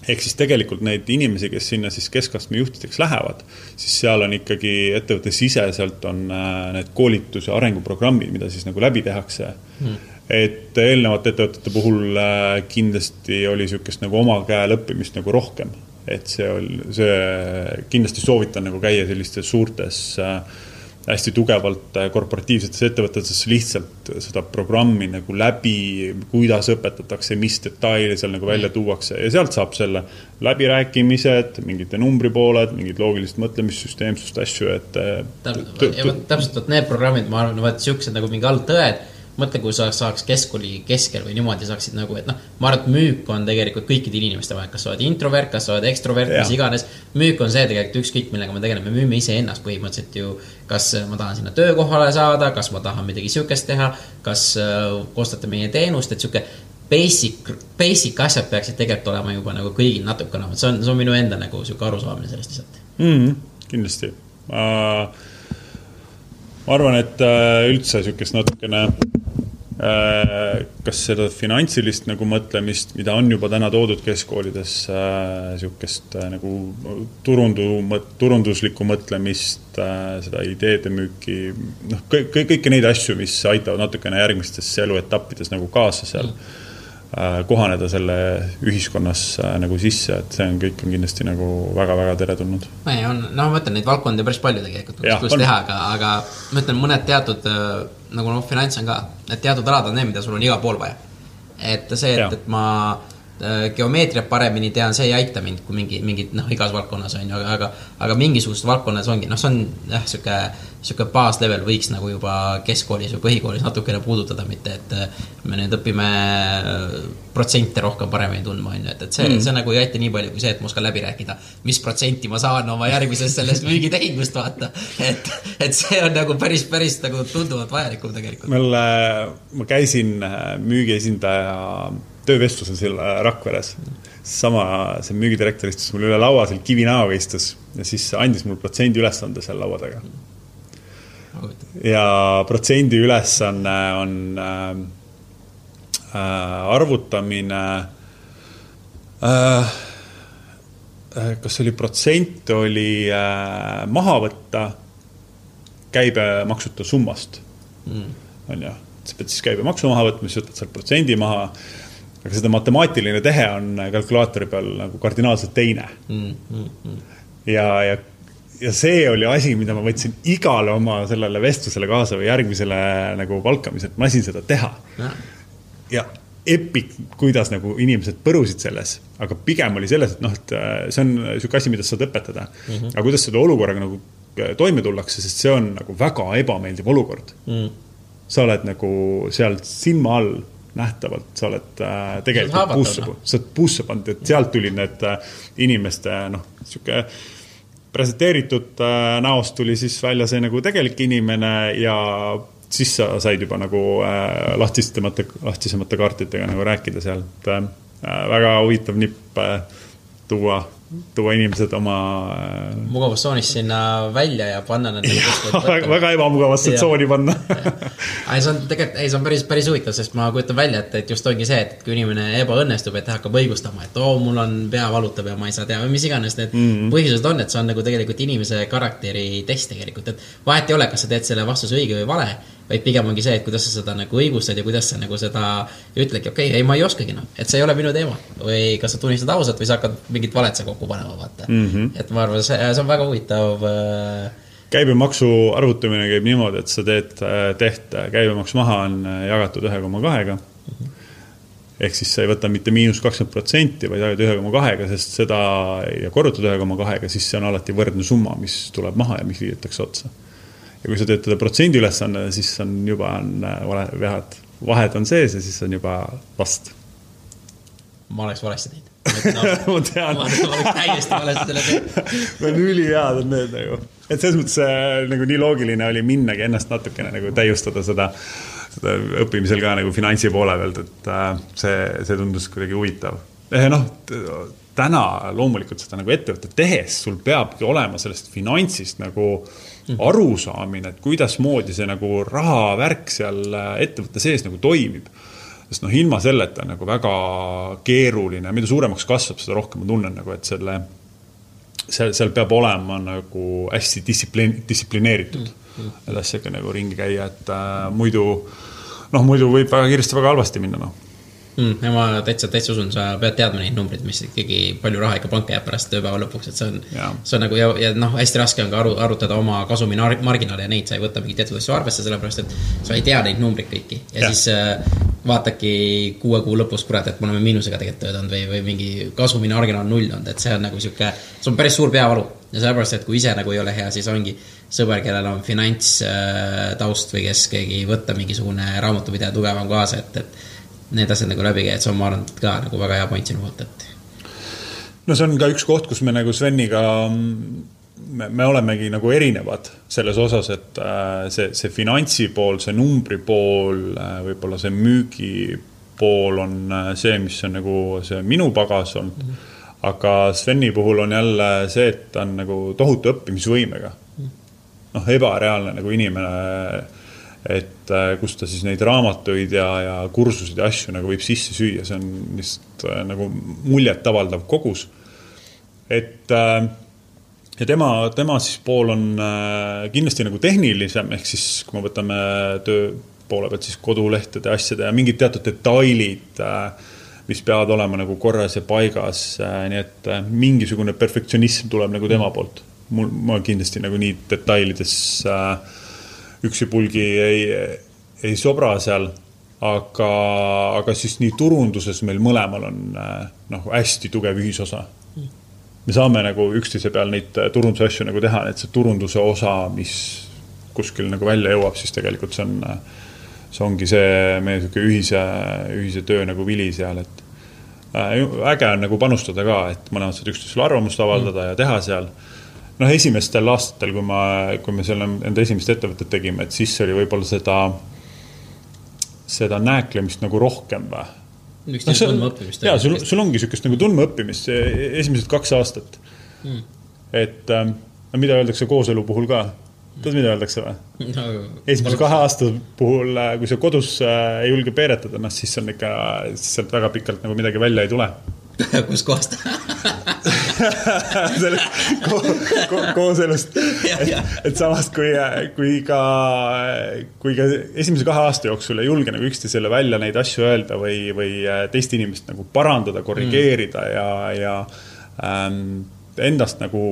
ehk siis tegelikult neid inimesi, kes sinna siis keskastme juhtideks lähevad, siis seal on ikkagi ettevõtte siseselt on äh, need koolitus- ja arenguprogrammid, mida siis nagu läbi tehakse mm.. et eelnevate ettevõtete puhul äh, kindlasti oli niisugust nagu oma käel õppimist nagu rohkem. et see oli, see kindlasti soovitan nagu käia sellistes suurtes äh, hästi tugevalt äh, korporatiivsetes ettevõtetes lihtsalt seda programmi nagu läbi, kuidas õpetatakse, mis detaile seal nagu välja tuuakse ja sealt saab selle läbirääkimised, mingite numbripooled, mingid loogilist mõtlemissüsteemsust, asju, et. Äh, täpselt, vot need programmid, ma arvan, vaat siuksed nagu mingi algtõed mõtle, kui sa saaks keskkooli keskel või niimoodi saaksid nagu, et noh, ma arvan, et müük on tegelikult kõikidel inimestel vaja, kas sa oled introvert, kas sa oled ekstrovert, mis iganes. müük on see tegelikult ükskõik, millega me tegeleme, me müüme iseennast põhimõtteliselt ju. kas ma tahan sinna töökohale saada, kas ma tahan midagi sihukest teha, kas äh, ostate meie teenust, et sihuke basic, basic asjad peaksid tegelikult olema juba nagu kõigil natukene, see on, see on minu enda nagu sihuke arusaamine sellest lihtsalt mm. kindlasti uh ma arvan, et äh, üldse niisugust natukene kas seda finantsilist nagu mõtlemist, mida on juba täna toodud keskkoolides, niisugust äh, nagu turundu-, turunduslikku mõtlemist, seda ideede müüki, noh, kõik, kõiki neid asju, mis aitavad natukene järgmistesse eluetappides nagu kaasa seal mm. Äh, kohaneda selle ühiskonnas äh, nagu sisse, et see on, kõik on kindlasti nagu väga-väga teretulnud. ei, on, no ma ütlen, neid valdkondi päris palju tegelikult, kus teha, aga, aga ma ütlen, mõned teatud äh, nagu noh, finants on ka, et teatud alad on need, mida sul on igal pool vaja. et see, et, et ma geomeetriat paremini tean, see ei aita mind, kui mingi, mingid noh, igas valdkonnas on ju, aga, aga, aga mingisuguses valdkonnas ongi, noh, see on jah, sihuke sihuke baaslevel võiks nagu juba keskkoolis või põhikoolis natukene puudutada, mitte et äh, me nüüd õpime äh, protsente rohkem paremini tundma, on ju, et, et see mm., see nagu ei aita nii palju kui see, et ma oskan läbi rääkida, mis protsenti ma saan oma järgmisest sellest müügitehingust, vaata. et, et see on nagu päris, päris nagu tunduvalt vajalikum tegelikult. mul, ma käisin äh, müügiesindaja töövestlusel seal Rakveres. Sama, see müügidirektor istus mul üle laua seal kivinäoga istus ja siis andis mulle protsendi ülesande seal laua taga. Ja protsendi ülesanne on äh, äh, arvutamine äh, äh, kas oli protsent, oli äh, maha võtta käibemaksuta summast. Mm.. on ju. sa pead siis käibemaksu maha võtma, siis võtad sealt protsendi maha. Aga seda matemaatiline tehe on kalkulaatori peal nagu kardinaalselt teine mm. -hmm. ja, ja, ja see oli asi, mida ma võtsin igale oma sellele vestlusele kaasa või järgmisele nagu palkamisele, et ma lasin seda teha. ja epic, kuidas nagu inimesed põrusid selles, aga pigem oli selles, et noh, et äh, see on niisugune asi, mida sa saad õpetada mm. -hmm. aga kuidas selle olukorraga nagu äh, toime tullakse, sest see on nagu väga ebameeldiv olukord mm. sa oled nagu seal silma all nähtavalt, sa oled äh, tegelikult puusse, sa oled puusse pannud, et sealt tulid need äh, inimeste noh, niisugune presenteeritud äh, näost tuli siis välja see nagu tegelik inimene ja siis sa said juba nagu äh, lahtisemate, lahtisemate kaartidega nagu rääkida seal, et äh, väga huvitav nipp äh, tuua tuua inimesed oma äh.... mugavustsoonist sinna välja ja panna nad väga, väga ebamugavasse tsooni panna. Ei, see on tegelikult, ei, see on päris, päris huvitav, sest ma kujutan välja, et, et just ongi see, et kui inimene ebaõnnestub, et ta hakkab õigustama, et oo mul on pea valutab ja ma ei saa teha või mis iganes need mm -hmm. põhjused on, et see on nagu tegelikult inimese karakteri test tegelikult, et vahet ei ole, kas sa teed selle vastuse õige või vale vaid pigem ongi see, et kuidas sa seda nagu õigustad ja kuidas sa nagu seda ütledki, okei okay,, ei, ma ei oskagi noh, et see ei ole minu teema. või kas sa tunnistad ausalt või sa hakkad mingit valet kokku panema, vaata mm. -hmm. et ma arvan, see, see on väga huvitav äh.... käibemaksu arvutamine käib niimoodi, et sa teed äh, teht, käibemaks maha on äh, jagatud ühe koma kahega. -hmm ehk siis sa ei võta mitte miinus kakskümmend protsenti, vaid jagad ühe koma kahega, sest seda ja korrutad ühe koma kahega, siis see on alati võrdne summa, mis tuleb maha ja mis liidetakse otsa ja kui sa teed teda protsendi ülesanne, siis on juba on äh, vale, vead, vahed on sees ja siis on juba vast. ma oleks valesti teinud ma tean. ma oleks täiesti valesti selle teinud. no ülihead on need nagu, et selles mõttes äh, nagu nii loogiline oli minnagi ennast natukene nagu täiustada seda, seda õppimisel ka nagu finantsi poole pealt, et äh, see, see tundus kuidagi huvitav. Eh, noh, täna loomulikult seda nagu ettevõtet tehes sul peabki olema sellest finantsist nagu äh. Arusaamine, et kuidasmoodi see nagu rahavärk seal äh, ettevõtte sees nagu toimib. sest noh, ilma selleta on nagu väga keeruline, mida suuremaks kasvab, seda rohkem ma tunnen nagu, et selle, seal, seal peab olema nagu hästi distsipliin, distsiplineeritud mm, -hmm. et asjaga nagu ringi käia, et äh, muidu noh, muidu võib väga kiiresti väga halvasti minna, noh mm,. ma täitsa, täitsa usun, sa pead teadma neid numbreid, mis ikkagi palju raha ikka panka jääb pärast tööpäeva lõpuks, et see on, see on nagu ja, ja noh, hästi raske on ka aru, arutada oma kasumi marginaale ja neid sa ei võta mingeid teatud asju arvesse, sellepärast et sa ei tea neid numbreid kõiki ja, ja. siis äh, vaatadki kuue kuu lõpus, kurat, et me oleme miinusega tegelikult töötanud või, või mingi kasumine marginaal null olnud, et see on nagu sihuke, see on päris suur peavalu ja sellepärast, et kui ise nagu ei ole hea, siis ongi sõber, kellel on finantstaust või kes keegi võtta mingisugune raamatupidaja tugevam kaasa, et, et need asjad nagu läbi käia, et see on, ma arvan, ka nagu väga hea point sinu poolt, et. no see on ka üks koht, kus me nagu Sveniga, me, me olemegi nagu erinevad selles osas, et äh, see, see finantsi pool, see numbri pool, äh, võib-olla see müügi pool on äh, see, mis on nagu see minu pagas olnud mm. -hmm. aga Sveni puhul on jälle see, et ta on nagu tohutu õppimisvõimega. Noh, ebareaalne nagu inimene et äh, kus ta siis neid raamatuid ja, ja kursuseid ja asju nagu võib sisse süüa, see on lihtsalt äh, nagu muljetavaldav kogus. et äh, ja tema, tema siis pool on kindlasti nagu tehnilisem, ehk siis kui me võtame töö poole pealt siis kodulehtede asjade ja mingid teatud detailid, mis peavad olema nagu korras ja paigas, nii et mingisugune perfektsionism tuleb nagu tema poolt. mul, ma kindlasti nagu nii detailides äh, üksipulgi ei, ei sobra seal. aga, aga siis nii turunduses meil mõlemal on noh, hästi tugev ühisosa. me saame nagu üksteise peal neid turunduse asju nagu teha, et see turunduse osa, mis kuskil nagu välja jõuab, siis tegelikult see on, see ongi see meie niisugune ühise, ühise töö nagu vili seal, et äh, äge on nagu panustada ka, et mõlemad saavad üksteisele arvamust avaldada mm. ja teha seal noh, esimestel aastatel, kui ma, kui me selle enda esimest ettevõtet tegime, et siis oli võib-olla seda, seda nääklemist nagu rohkem või? no, tundmaõppimist. jaa, sul, sul ongi niisugust nagu tundmaõppimist, esimesed kaks aastat mm.. et ähm, mida öeldakse kooselu puhul ka? tead, mida öeldakse või no,? esimese kahe aasta puhul, äh, kui sa kodus äh, ei julge peeretada, noh siis on ikka, sealt väga pikalt nagu midagi välja ei tule kuskohast selle ko, ko, kooselust, et, et samas kui, kui ka, kui ka esimese kahe aasta jooksul ei julge nagu üksteisele välja neid asju öelda või, või teist inimest nagu parandada, korrigeerida mm. ja, ja ähm, endast nagu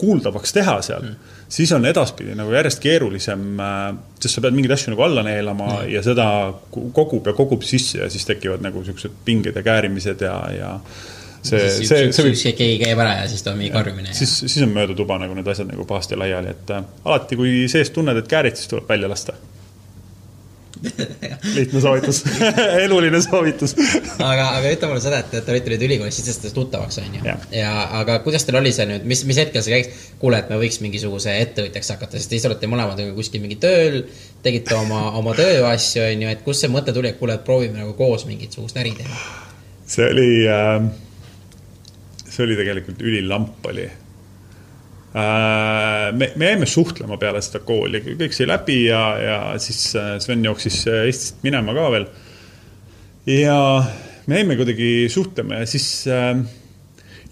kuuldavaks teha seal mm., siis on edaspidi nagu järjest keerulisem, äh, sest sa pead mingeid asju nagu alla neelama mm. ja seda kogub ja kogub sisse ja siis tekivad nagu niisugused pinged ja käärimised ja, ja see, see, see, see võib. keegi käib ära ja siis toimub mingi karjumine. siis, siis on mööda tuba nagu need asjad nagu pahasti laiali, et äh, alati, kui sees tunned, et käärid, siis tuleb välja lasta lihtne soovitus. Eluline soovitus. Aga, aga ütle mulle seda, et te olite nüüd ülikoolis sisestes tuttavaks, on ju. ja aga kuidas teil oli see nüüd, mis, mis hetkel see käiks, kuule, et me võiks mingisuguse ettevõtjaks hakata, sest ise olete mõlemad kuskil mingi tööl, tegite oma, oma tööasju, on ju, et kust see mõte tuli, et kuule, et proovime nagu koos mingisugust äri teha? see oli äh,, see oli tegelikult ülilamp oli me, me jäime suhtlema peale seda kooli, kõik sai läbi ja, ja siis äh, Sven jooksis äh, Eestist minema ka veel. ja me jäime kuidagi suhtlema ja siis äh,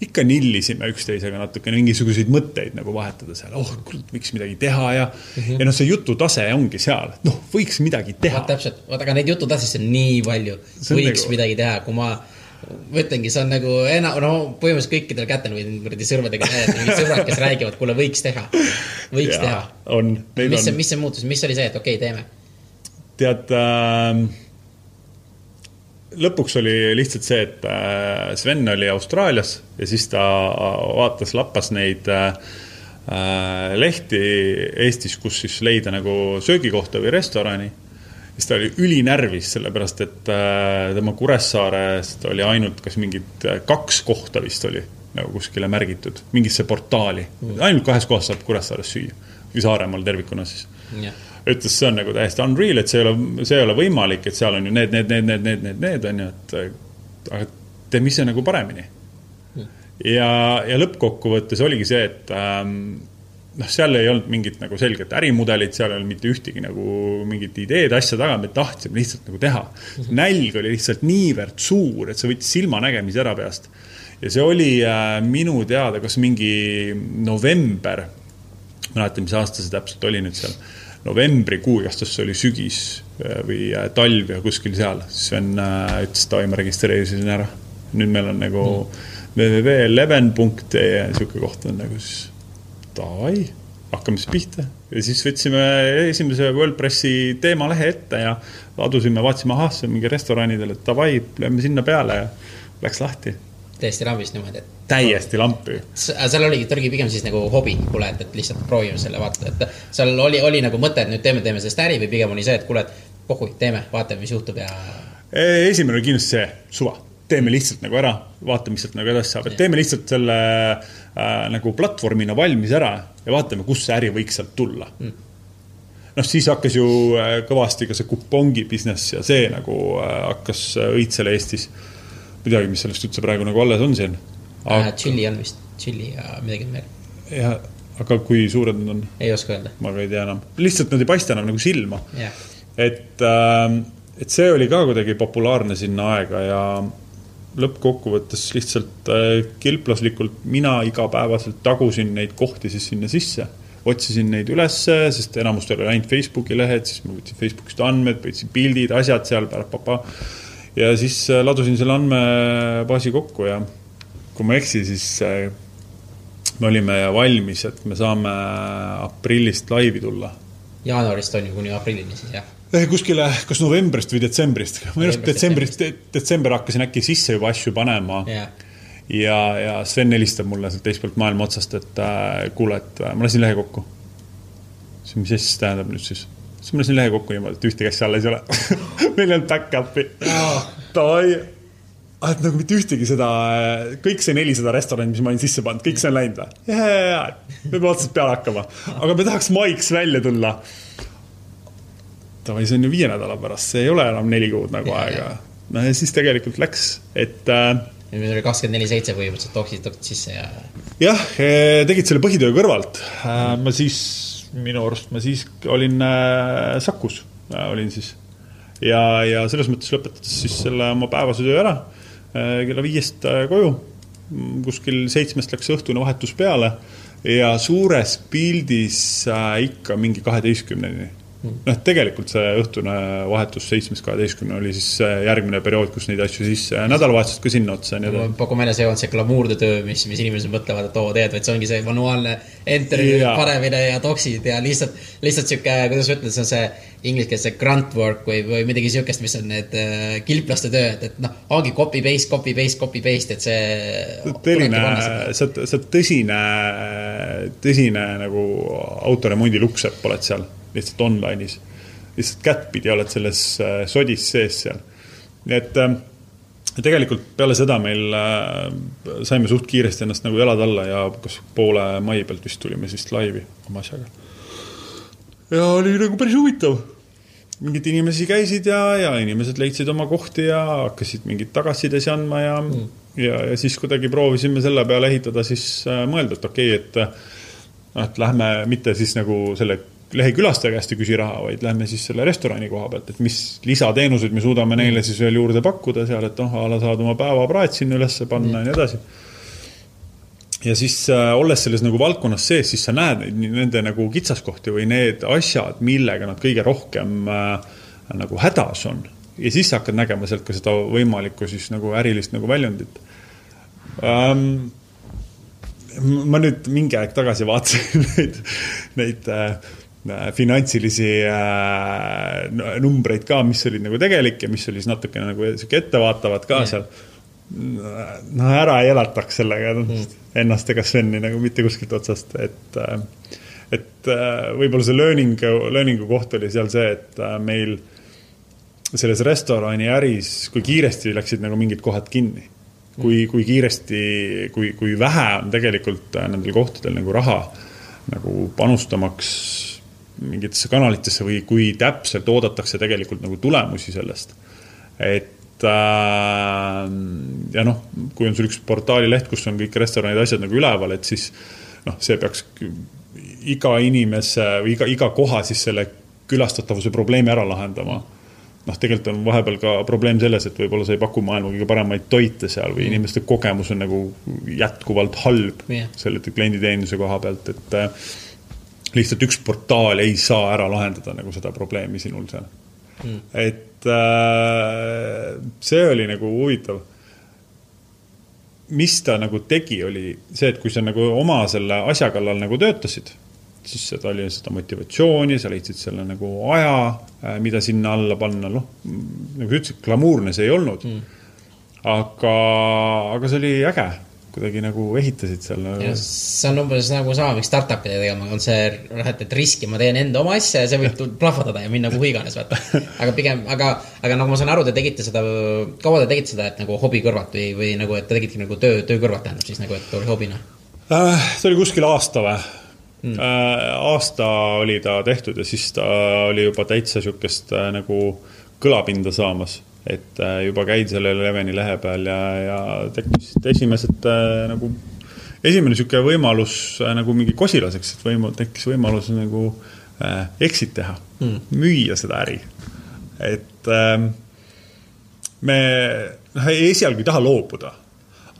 ikka nillisime üksteisega natukene mingisuguseid mõtteid nagu vahetada seal, oh kurat, võiks midagi teha ja mm, -hmm. ja noh, see jututase ongi seal, noh, võiks midagi teha. täpselt, vaata, aga neid jututasesid on nii palju, võiks nagu... midagi teha, kui ma ma ütlengi, see on nagu enam, no põhimõtteliselt kõikidel kätel võid kuradi sõrmedega näidata, mingid sõbrad, kes räägivad, kuule, võiks teha, võiks ja, teha. on, mis see, mis see muutus, mis oli see, et okei okay,, teeme? tead äh,, lõpuks oli lihtsalt see, et äh, Sven oli Austraalias ja siis ta vaatas, lappas neid äh, äh lehti Eestis, kus siis leida nagu söögikohta või restorani siis ta oli ülinärvis, sellepärast et äh, tema Kuressaarest oli ainult kas mingid äh, kaks kohta vist oli nagu kuskile märgitud, mingisse portaali. Mm.. ainult kahes kohas saab Kuressaares süüa või Saaremaal tervikuna siis. Yeah.. ütles, see on nagu täiesti unreal, et see ei ole, see ei ole võimalik, et seal on ju need, need, need, need, need, need, need on ju, et aga teeme ise nagu paremini? Mm.. ja, ja lõppkokkuvõttes oligi see, et ähm, noh, seal ei olnud mingit nagu selget ärimudelit, seal ei olnud mitte ühtegi nagu mingit ideed, asja taga, me tahtsime lihtsalt nagu teha. nälg oli lihtsalt niivõrd suur, et see võttis silmanägemise ära peast. ja see oli äh, minu teada, kas mingi november, mäleta, mis aasta see täpselt oli nüüd seal, novembrikuu, kas see oli sügis äh, või äh, talv ja kuskil seal, Sven äh, ütles, et oi, ma registreerisin ära. nüüd meil on nagu mm. www.eleven.ee niisugune koht on nagu siis davai, hakkame siis pihta. ja siis võtsime esimese WordPressi teemalehe ette ja ladusime, vaatasime, ahah, see on mingi restoranidel, et davai, lööme sinna peale ja läks lahti. täiesti lambist niimoodi, et. täiesti lampi. seal oligi, ta oligi pigem siis nagu hobi, kuule, et, et lihtsalt proovime selle vaata, et seal oli, oli nagu mõte, et nüüd teeme, teeme sellest äri või pigem oli see, et kuule, et pohhui, teeme, vaatame, mis juhtub ja. esimene oli kindlasti see, suva teeme lihtsalt nagu ära, vaatame, mis sealt nagu edasi saab, et teeme lihtsalt selle äh, nagu platvormina valmis ära ja vaatame, kus see äri võiks sealt tulla mm. noh, siis hakkas ju äh, kõvasti ka see kupongi business ja see nagu äh, hakkas äh, õitsele Eestis. ma ei teagi, mis sellest üldse praegu nagu alles on siin aga.... Äh, tšilli on vist, tšilli ja midagi veel. jah, aga kui suured nad on? ei oska öelda. ma ka ei tea enam, lihtsalt nad ei paista enam nagu silma et äh,, et see oli ka kuidagi populaarne sinna aega ja lõppkokkuvõttes lihtsalt äh, kilplaslikult mina igapäevaselt tagusin neid kohti siis sinna sisse. otsisin neid ülesse, sest enamustel oli ainult Facebooki lehed, siis ma võtsin Facebookist andmed, võtsin pildid, asjad seal, ja siis äh, ladusin selle andmebaasi kokku ja kui ma ei eksi, siis äh, me olime valmis, et me saame aprillist laivi tulla. jaanuarist on ju kuni aprillini siis jah? Eh, kuskile, kas novembrist või detsembrist, ma just detsembrist, detsember hakkasin äkki sisse juba asju panema yeah. ja, ja Sven helistab mulle sealt teist poolt maailma otsast, et äh, kuule, et äh, ma lasin lehe kokku. siis mis asja see tähendab nüüd siis? siis ma lasin lehe kokku niimoodi, et ühtegi asja alles ei ole meil ei olnud back-up'i. Davai, ah, et nagu mitte ühtegi seda, äh, kõik see nelisada restorani, mis ma olin sisse pannud, kõik see on läinud või? me peame otsast peale hakkama, aga me tahaks maiks välja tulla davai, see on ju viie nädala pärast, see ei ole enam neli kuud nagu ja, aega. no ja siis tegelikult läks, et äh,. ja meil oli kakskümmend neli seitse põhimõtteliselt toksid, sisse ja. jah, eh, tegid selle põhitöö kõrvalt äh,. ma siis, minu arust ma siis olin äh, Sakus äh,, olin siis. ja, ja selles mõttes lõpetades siis selle oma päevase töö ära kella viiest koju, kuskil seitsmest läks õhtune vahetus peale ja suures pildis ikka mingi kaheteistkümneni noh, tegelikult see õhtune vahetus seitsmest kaheteistkümne oli siis järgmine periood, kus neid asju sisse, nädalavahetused ka sinna otsa. pakun välja, see ei olnud see glamuurne töö, mis, mis inimesed mõtlevad, et oo, teed, vaid see ongi see manuaalne entry panemine ja doksid ja lihtsalt, lihtsalt sihuke, kuidas ma ütlen, see on see inglise keeles see grunt work või, või midagi sihukest, mis on need äh, kilplaste tööd, et noh, ongi copy paste, copy paste, copy paste, et see. tõeline, sa oled, sa oled tõsine, tõsine nagu autoremondi lukksepp oled seal lihtsalt online'is. lihtsalt kättpidi oled selles äh, sodis sees seal. nii et äh, tegelikult peale seda meil äh, saime suht kiiresti ennast nagu jalad alla ja kas poole mai pealt vist tulime siis laivi oma asjaga. ja oli nagu päris huvitav. mingid inimesi käisid ja, ja inimesed leidsid oma kohti ja hakkasid mingeid tagasisidesi andma ja mm., ja, ja siis kuidagi proovisime selle peale ehitada siis äh, mõelda, et okei okay,, et noh, et lähme mitte siis nagu selle lehekülastaja käest ei küsi raha, vaid lähme siis selle restorani koha pealt, et mis lisateenuseid me suudame neile siis veel juurde pakkuda seal, et noh, a la saad oma päevapraed sinna ülesse panna ja nii edasi. ja siis äh, olles selles nagu valdkonnas sees, siis sa näed neid, nende nagu kitsaskohti või need asjad, millega nad kõige rohkem äh, nagu hädas on. ja siis sa hakkad nägema sealt ka seda võimalikku siis nagu ärilist nagu väljundit ähm, ma nüüd mingi aeg tagasi vaatasin neid, neid Äh, finantsilisi äh, numbreid ka, mis olid nagu tegelik ja mis oli siis natukene nagu sihuke ettevaatavad ka yeah. seal. no ära ei elataks sellega mm. ennast ega Sveni nagu mitte kuskilt otsast, et, äh, et võib-olla see learning, learning'u koht oli seal see, et meil selles restorani äris, kui kiiresti läksid nagu mingid kohad kinni. kui, kui kiiresti, kui, kui vähe on tegelikult nendel kohtadel nagu raha nagu panustamaks mingitesse kanalitesse või kui täpselt oodatakse tegelikult nagu tulemusi sellest. et äh, ja noh, kui on sul üks portaalileht, kus on kõik restoranid, asjad nagu üleval, et siis noh, see peaks iga inimese või iga, iga koha siis selle külastatavuse probleemi ära lahendama noh, tegelikult on vahepeal ka probleem selles, et võib-olla sa ei paku maailma kõige paremaid toite seal või mm. inimeste kogemus on nagu jätkuvalt halb yeah. selle klienditeeninduse koha pealt, et lihtsalt üks portaal ei saa ära lahendada nagu seda probleemi sinul seal. Mm.. et äh, see oli nagu huvitav. mis ta nagu tegi, oli see, et kui sa nagu oma selle asja kallal nagu töötasid, siis seda oli seda motivatsiooni, sa leidsid selle nagu aja, äh, mida sinna alla panna, noh, nagu sa ütlesid, glamuurne see ei olnud. Mm.. aga, aga see oli äge kuidagi nagu ehitasid seal nagu.... see on umbes nagu sama, miks startup'ide tegema on see, noh, et, et riski ma teen enda oma asja ja see võib plahvatada ja minna kuhu iganes, vaata. aga pigem, aga, aga nagu ma saan aru, te tegite seda, kaua te tegite seda, et nagu hobi kõrvalt või, või nagu, et te tegite nagu töö, töö kõrvalt tähendab siis nagu, et oli hobina äh,? see oli kuskil aasta või mm.? Äh, aasta oli ta tehtud ja siis ta oli juba täitsa sihukest äh, nagu kõlapinda saamas et äh, juba käid selle Leveni lehe peal ja, ja tekkisid esimesed äh, nagu, esimene niisugune võimalus äh, nagu mingi kosilaseks, et võimu-, tekkis võimalus nagu äh, exit teha mm., müüa seda äri. et äh, me noh, esialgu ei taha loobuda,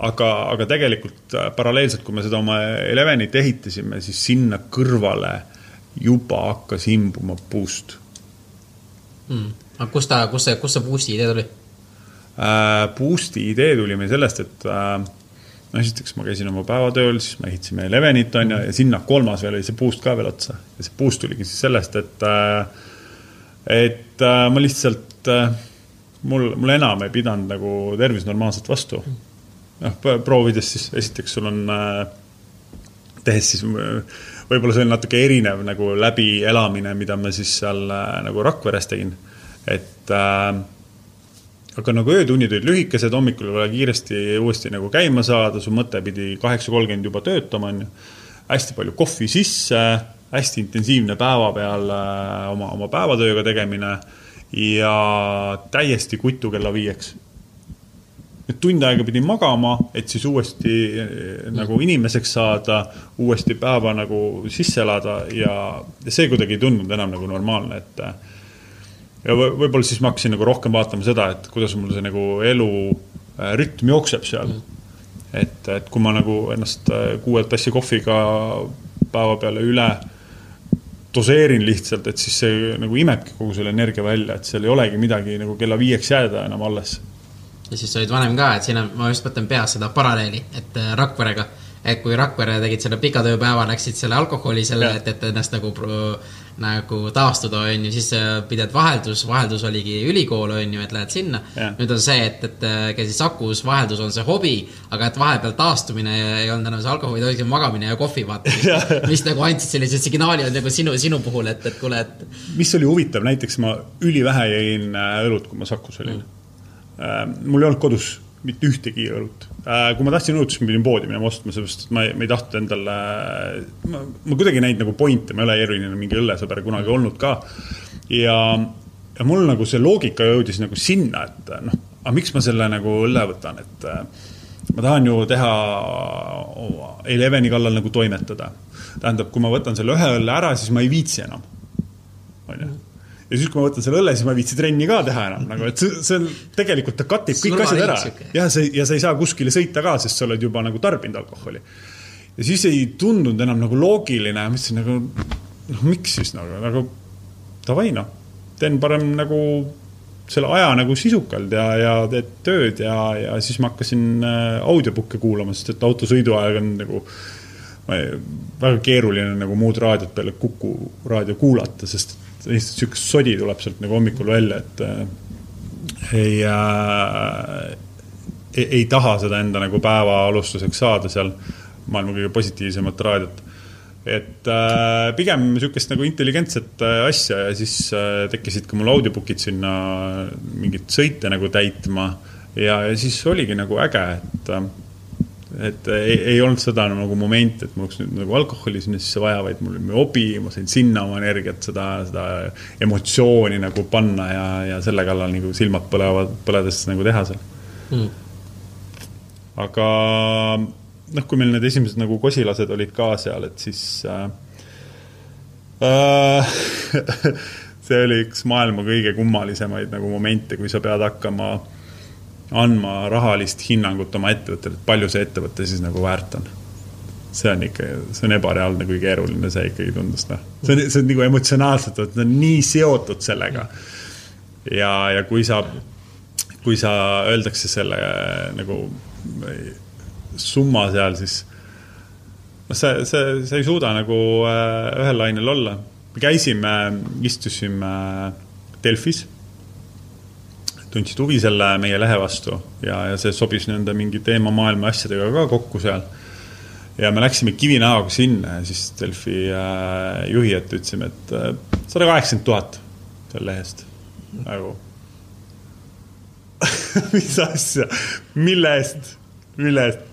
aga, aga tegelikult paralleelselt, kui me seda oma Elevenit ehitasime, siis sinna kõrvale juba hakkas imbuma boost mm aga kust ta, kust see, kust see boost'i idee tuli äh,? Boost'i idee tuli meil sellest, et äh, no esiteks ma käisin oma päevatööl, siis me ehitasime Elevenit, on ju, ja sinna kolmas veel oli see boost ka veel otsa. ja see boost tuligi siis sellest, et äh,, et äh, ma lihtsalt äh,, mul, mul enam ei pidanud nagu tervis normaalselt vastu. noh, proovides siis, esiteks sul on äh,, tehes siis võib-olla see on natuke erinev nagu läbielamine, mida ma siis seal äh, nagu Rakveres tegin et äh, aga nagu öötunnid olid lühikesed, hommikul vaja kiiresti uuesti nagu käima saada, su mõte pidi kaheksa kolmkümmend juba töötama, on ju. hästi palju kohvi sisse, hästi intensiivne päeva peal äh, oma, oma päevatööga tegemine ja täiesti kutu kella viieks. et tund aega pidin magama, et siis uuesti äh, nagu inimeseks saada, uuesti päeva nagu sisse elada ja see kuidagi ei tundunud enam nagu normaalne, et ja võib-olla siis ma hakkasin nagu rohkem vaatama seda, et kuidas mul see nagu elu rütm jookseb seal mm. et, et kui ma nagu ennast kuue tassi kohviga päeva peale üle doseerin lihtsalt, et siis see nagu imebki kogu selle energia välja, et seal ei olegi midagi nagu kella viieks jääda enam alles. ja siis sa olid vanem ka, et siin on, ma just mõtlen peas seda paralleeli, et Rakverega et kui Rakvere tegid selle pika tööpäeva, läksid selle alkoholi selle, et, et ennast nagu, nagu taastuda, on ju, siis pidad vaheldus, vaheldus oligi ülikool, on ju, et lähed sinna. nüüd on see, et, et käisid Sakus, vaheldus on see hobi, aga et vahepeal taastumine ei olnud enam see alkohol, vaid oligi magamine ja kohvi vaatamine mis nagu andsid sellise signaali nagu sinu, sinu puhul, et, et kuule, et. mis oli huvitav, näiteks ma ülivähe jõin äh, õlut, kui ma Sakus olin mm.. mul ei olnud kodus mitte ühtegi õlut. Äh, kui ma tahtsin õlut, siis ma pidin poodi minema ostma, sellepärast et ma ei, ma ei tahtnud endale, ma, ma kuidagi näinud nagu pointi, ma ei ole eriline mingi õllesõber kunagi olnud ka. ja, ja mul nagu see loogika jõudis nagu sinna, et noh, aga miks ma selle nagu õlle võtan, et äh, ma tahan ju teha Eleveni kallal nagu toimetada. tähendab, kui ma võtan selle ühe õlle ära, siis ma ei viitsi enam. on ju ja siis, kui ma võtan selle õlle, siis ma ei viitsi trenni ka teha enam nagu, et see, see on, tegelikult ta katib kõik asjad ära. jah, see ja sa ei saa kuskile sõita ka, sest sa oled juba nagu tarbinud alkoholi. ja siis ei tundunud enam nagu loogiline, mõtlesin nagu, noh, miks siis nagu, nagu davai noh, teen parem nagu selle aja nagu sisukalt ja, ja teed tööd ja, ja siis ma hakkasin äh, audiobook'e kuulama, sest et autosõidu aeg on nagu ma ei, väga keeruline nagu muud raadiot peale Kuku raadio kuulata, sest lihtsalt niisugust sodi tuleb sealt nagu hommikul välja, et äh, ei äh,, ei, ei taha seda enda nagu päeva alustuseks saada seal maailma kõige positiivsemat raadiot. et äh, pigem niisugust nagu intelligentset äh, asja ja siis äh, tekkisid ka mul audiobook'id sinna mingeid sõite nagu täitma ja, ja siis oligi nagu äge, et äh, et ei, ei olnud seda nagu momenti, et mul oleks nüüd nagu alkoholi sinna sisse vaja, vaid mul oli hobi, ma sain sinna oma energiat, seda, seda emotsiooni nagu panna ja, ja selle kallal nagu silmad põlevad, põledes nagu teha seal. Mm.. aga noh, kui meil need esimesed nagu kosilased olid ka seal, et siis äh, äh, see oli üks maailma kõige kummalisemaid nagu momente, kui sa pead hakkama äh, andma rahalist hinnangut oma ettevõttele, et palju see ettevõte siis nagu väärt on. see on ikka, see on ebareaalne, kui keeruline see ikkagi tundus, noh. see on, see on nagu emotsionaalselt, et ta on nii seotud sellega. ja, ja kui sa, kui sa öeldakse selle nagu summa seal, siis noh, see, see, sa ei suuda nagu äh, ühel lainel olla. me käisime, istusime Delfis tundsid huvi selle meie lehe vastu ja, ja see sobis nende mingi teema maailma asjadega ka kokku seal. ja me läksime kivinäoga sinna ja siis Delfi äh, juhi ette ütlesime, et äh, sada kaheksakümmend tuhat selle lehe eest, nagu mis asja, mille eest, mille eest?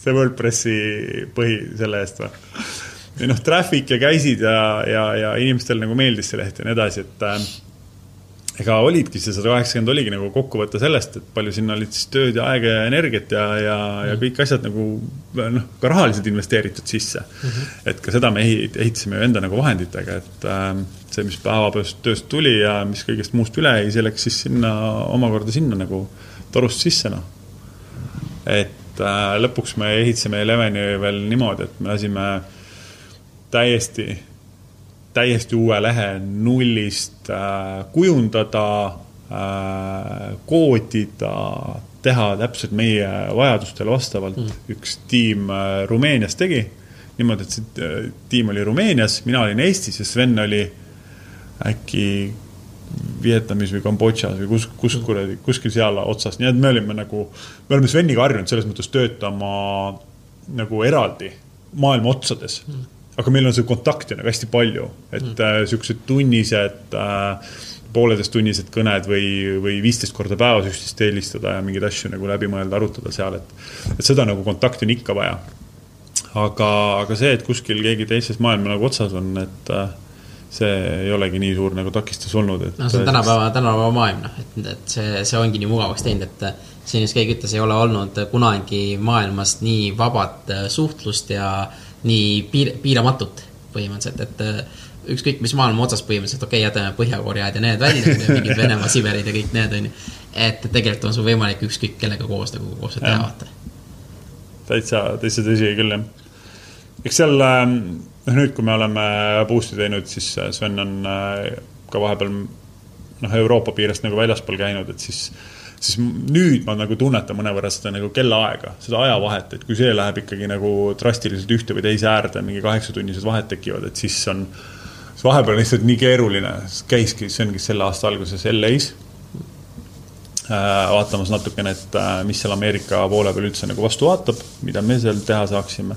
see WordPressi põhi selle eest või? või noh, traffic ja käisid ja, ja, ja inimestele nagu meeldis see leht ja nii edasi, et äh, ega olidki see sada kaheksakümmend oligi nagu kokkuvõte sellest, et palju sinna olid siis tööd ja aega ja energiat ja, ja, ja mm. kõik asjad nagu noh, ka rahaliselt investeeritud sisse mm. -hmm. et ka seda me ehitasime ju enda nagu vahenditega, et äh, see, mis päevapealsest tööst tuli ja mis kõigest muust üle jäi, see läks siis sinna omakorda sinna nagu torust sisse, noh. et äh, lõpuks me ehitasime Eleveni veel niimoodi, et me lasime täiesti täiesti uue lehe nullist kujundada äh,, koodida, teha täpselt meie vajadustele vastavalt. Mm.. üks tiim äh, Rumeenias tegi niimoodi, et see äh, tiim oli Rumeenias, mina olin Eestis ja Sven oli äkki Vietnamis või Kambodžas või kus, kus mm. kuradi, kuskil seal otsas, nii et me olime nagu, me oleme Sveniga harjunud selles mõttes töötama nagu eraldi maailma otsades. Mm aga meil on see kontakte nagu hästi palju, et mm. äh, siuksed tunnised äh, pooleteisttunnised kõned või, või viisteist korda päevas üksteist helistada ja mingeid asju nagu läbi mõelda, arutada seal, et, et seda nagu kontakti on ikka vaja. aga, aga see, et kuskil keegi teises maailma nagu otsas on, et äh, see ei olegi nii suur nagu takistus olnud, et. no see on tänapäeva, tänapäeva maailm, noh, et, et see, see ongi nii mugavaks teinud, et siin just keegi ütles, ei ole olnud kunagi maailmas nii vabat suhtlust ja äh, nii piir, piiramatut põhimõtteliselt, et äh, ükskõik mis maailma otsas põhimõtteliselt, okei okay,, jätame Põhja-Koread ja need välja, mingid Venemaa Siberid ja kõik need, on ju. et tegelikult on sul võimalik ükskõik kellega koos nagu koos teha, vaata. täitsa, täitsa tõsi küll, jah. eks seal, ähm, noh nüüd, kui me oleme boost'i teinud, siis äh, Sven on äh, ka vahepeal noh, Euroopa piirest nagu väljaspool käinud, et siis siis nüüd ma nagu tunnetan mõnevõrra seda nagu kellaaega, seda ajavahet, et kui see läheb ikkagi nagu drastiliselt ühte või teise äärde, mingi kaheksatunnised vahed tekivad, et siis on, siis vahepeal on lihtsalt nii keeruline, käiski, see ongi selle aasta alguses LA-s Äh, vaatamas natukene, et äh, mis seal Ameerika poole peal üldse nagu vastu vaatab, mida me seal teha saaksime.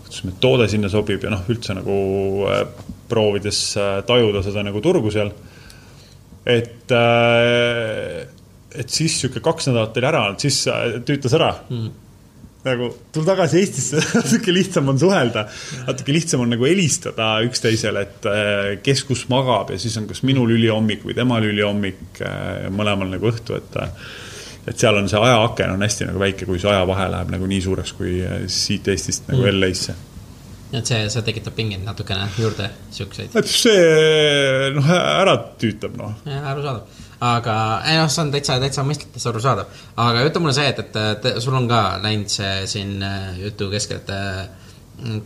kuidas meie toode sinna sobib ja noh, üldse nagu äh, proovides tajuda seda nagu turgu seal. et, et siis sihuke kaks nädalat oli ära olnud, siis tüütas ära mm nagu tule tagasi Eestisse natuke lihtsam on suhelda, natuke lihtsam on nagu helistada üksteisele, et äh, kes kus magab ja siis on kas minul ülihommik või temal ülihommik, äh, mõlemal nagu õhtu, et äh, et seal on see ajaaken on hästi nagu väike, kui see ajavahe läheb nagu nii suureks kui siit Eestist nagu mm. LA-sse et see, see tekitab pingeid natukene juurde, siukseid. see noh, ära tüütab noh. arusaadav aga ei noh, see on täitsa, täitsa mõistlik, täitsa arusaadav. aga ütle mulle see, et, et, et sul on ka läinud see siin äh, jutu keskel, et äh,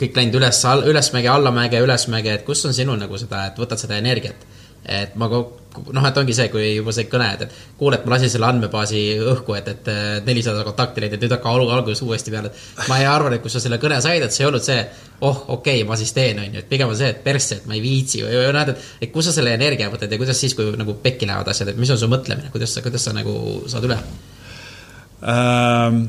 kõik läinud üles, ülesmäge, allamäge, ülesmäge, et kus on sinul nagu seda, et võtad seda energiat et ma noh, et ongi see, kui juba see kõne, et, et kuule, et ma lasin selle andmebaasi õhku, et, et nelisada kontakti leida, nüüd hakka alguses uuesti peale. ma ei arva, et kui sa selle kõne said, et see ei olnud see, oh, okei okay,, ma siis teen, on ju, et pigem on see, et persse, et ma ei viitsi või, või näed, et, et kust sa selle energia võtad ja kuidas siis, kui nagu pekki lähevad asjad, et mis on su mõtlemine, kuidas sa, kuidas sa nagu saad üle ähm,?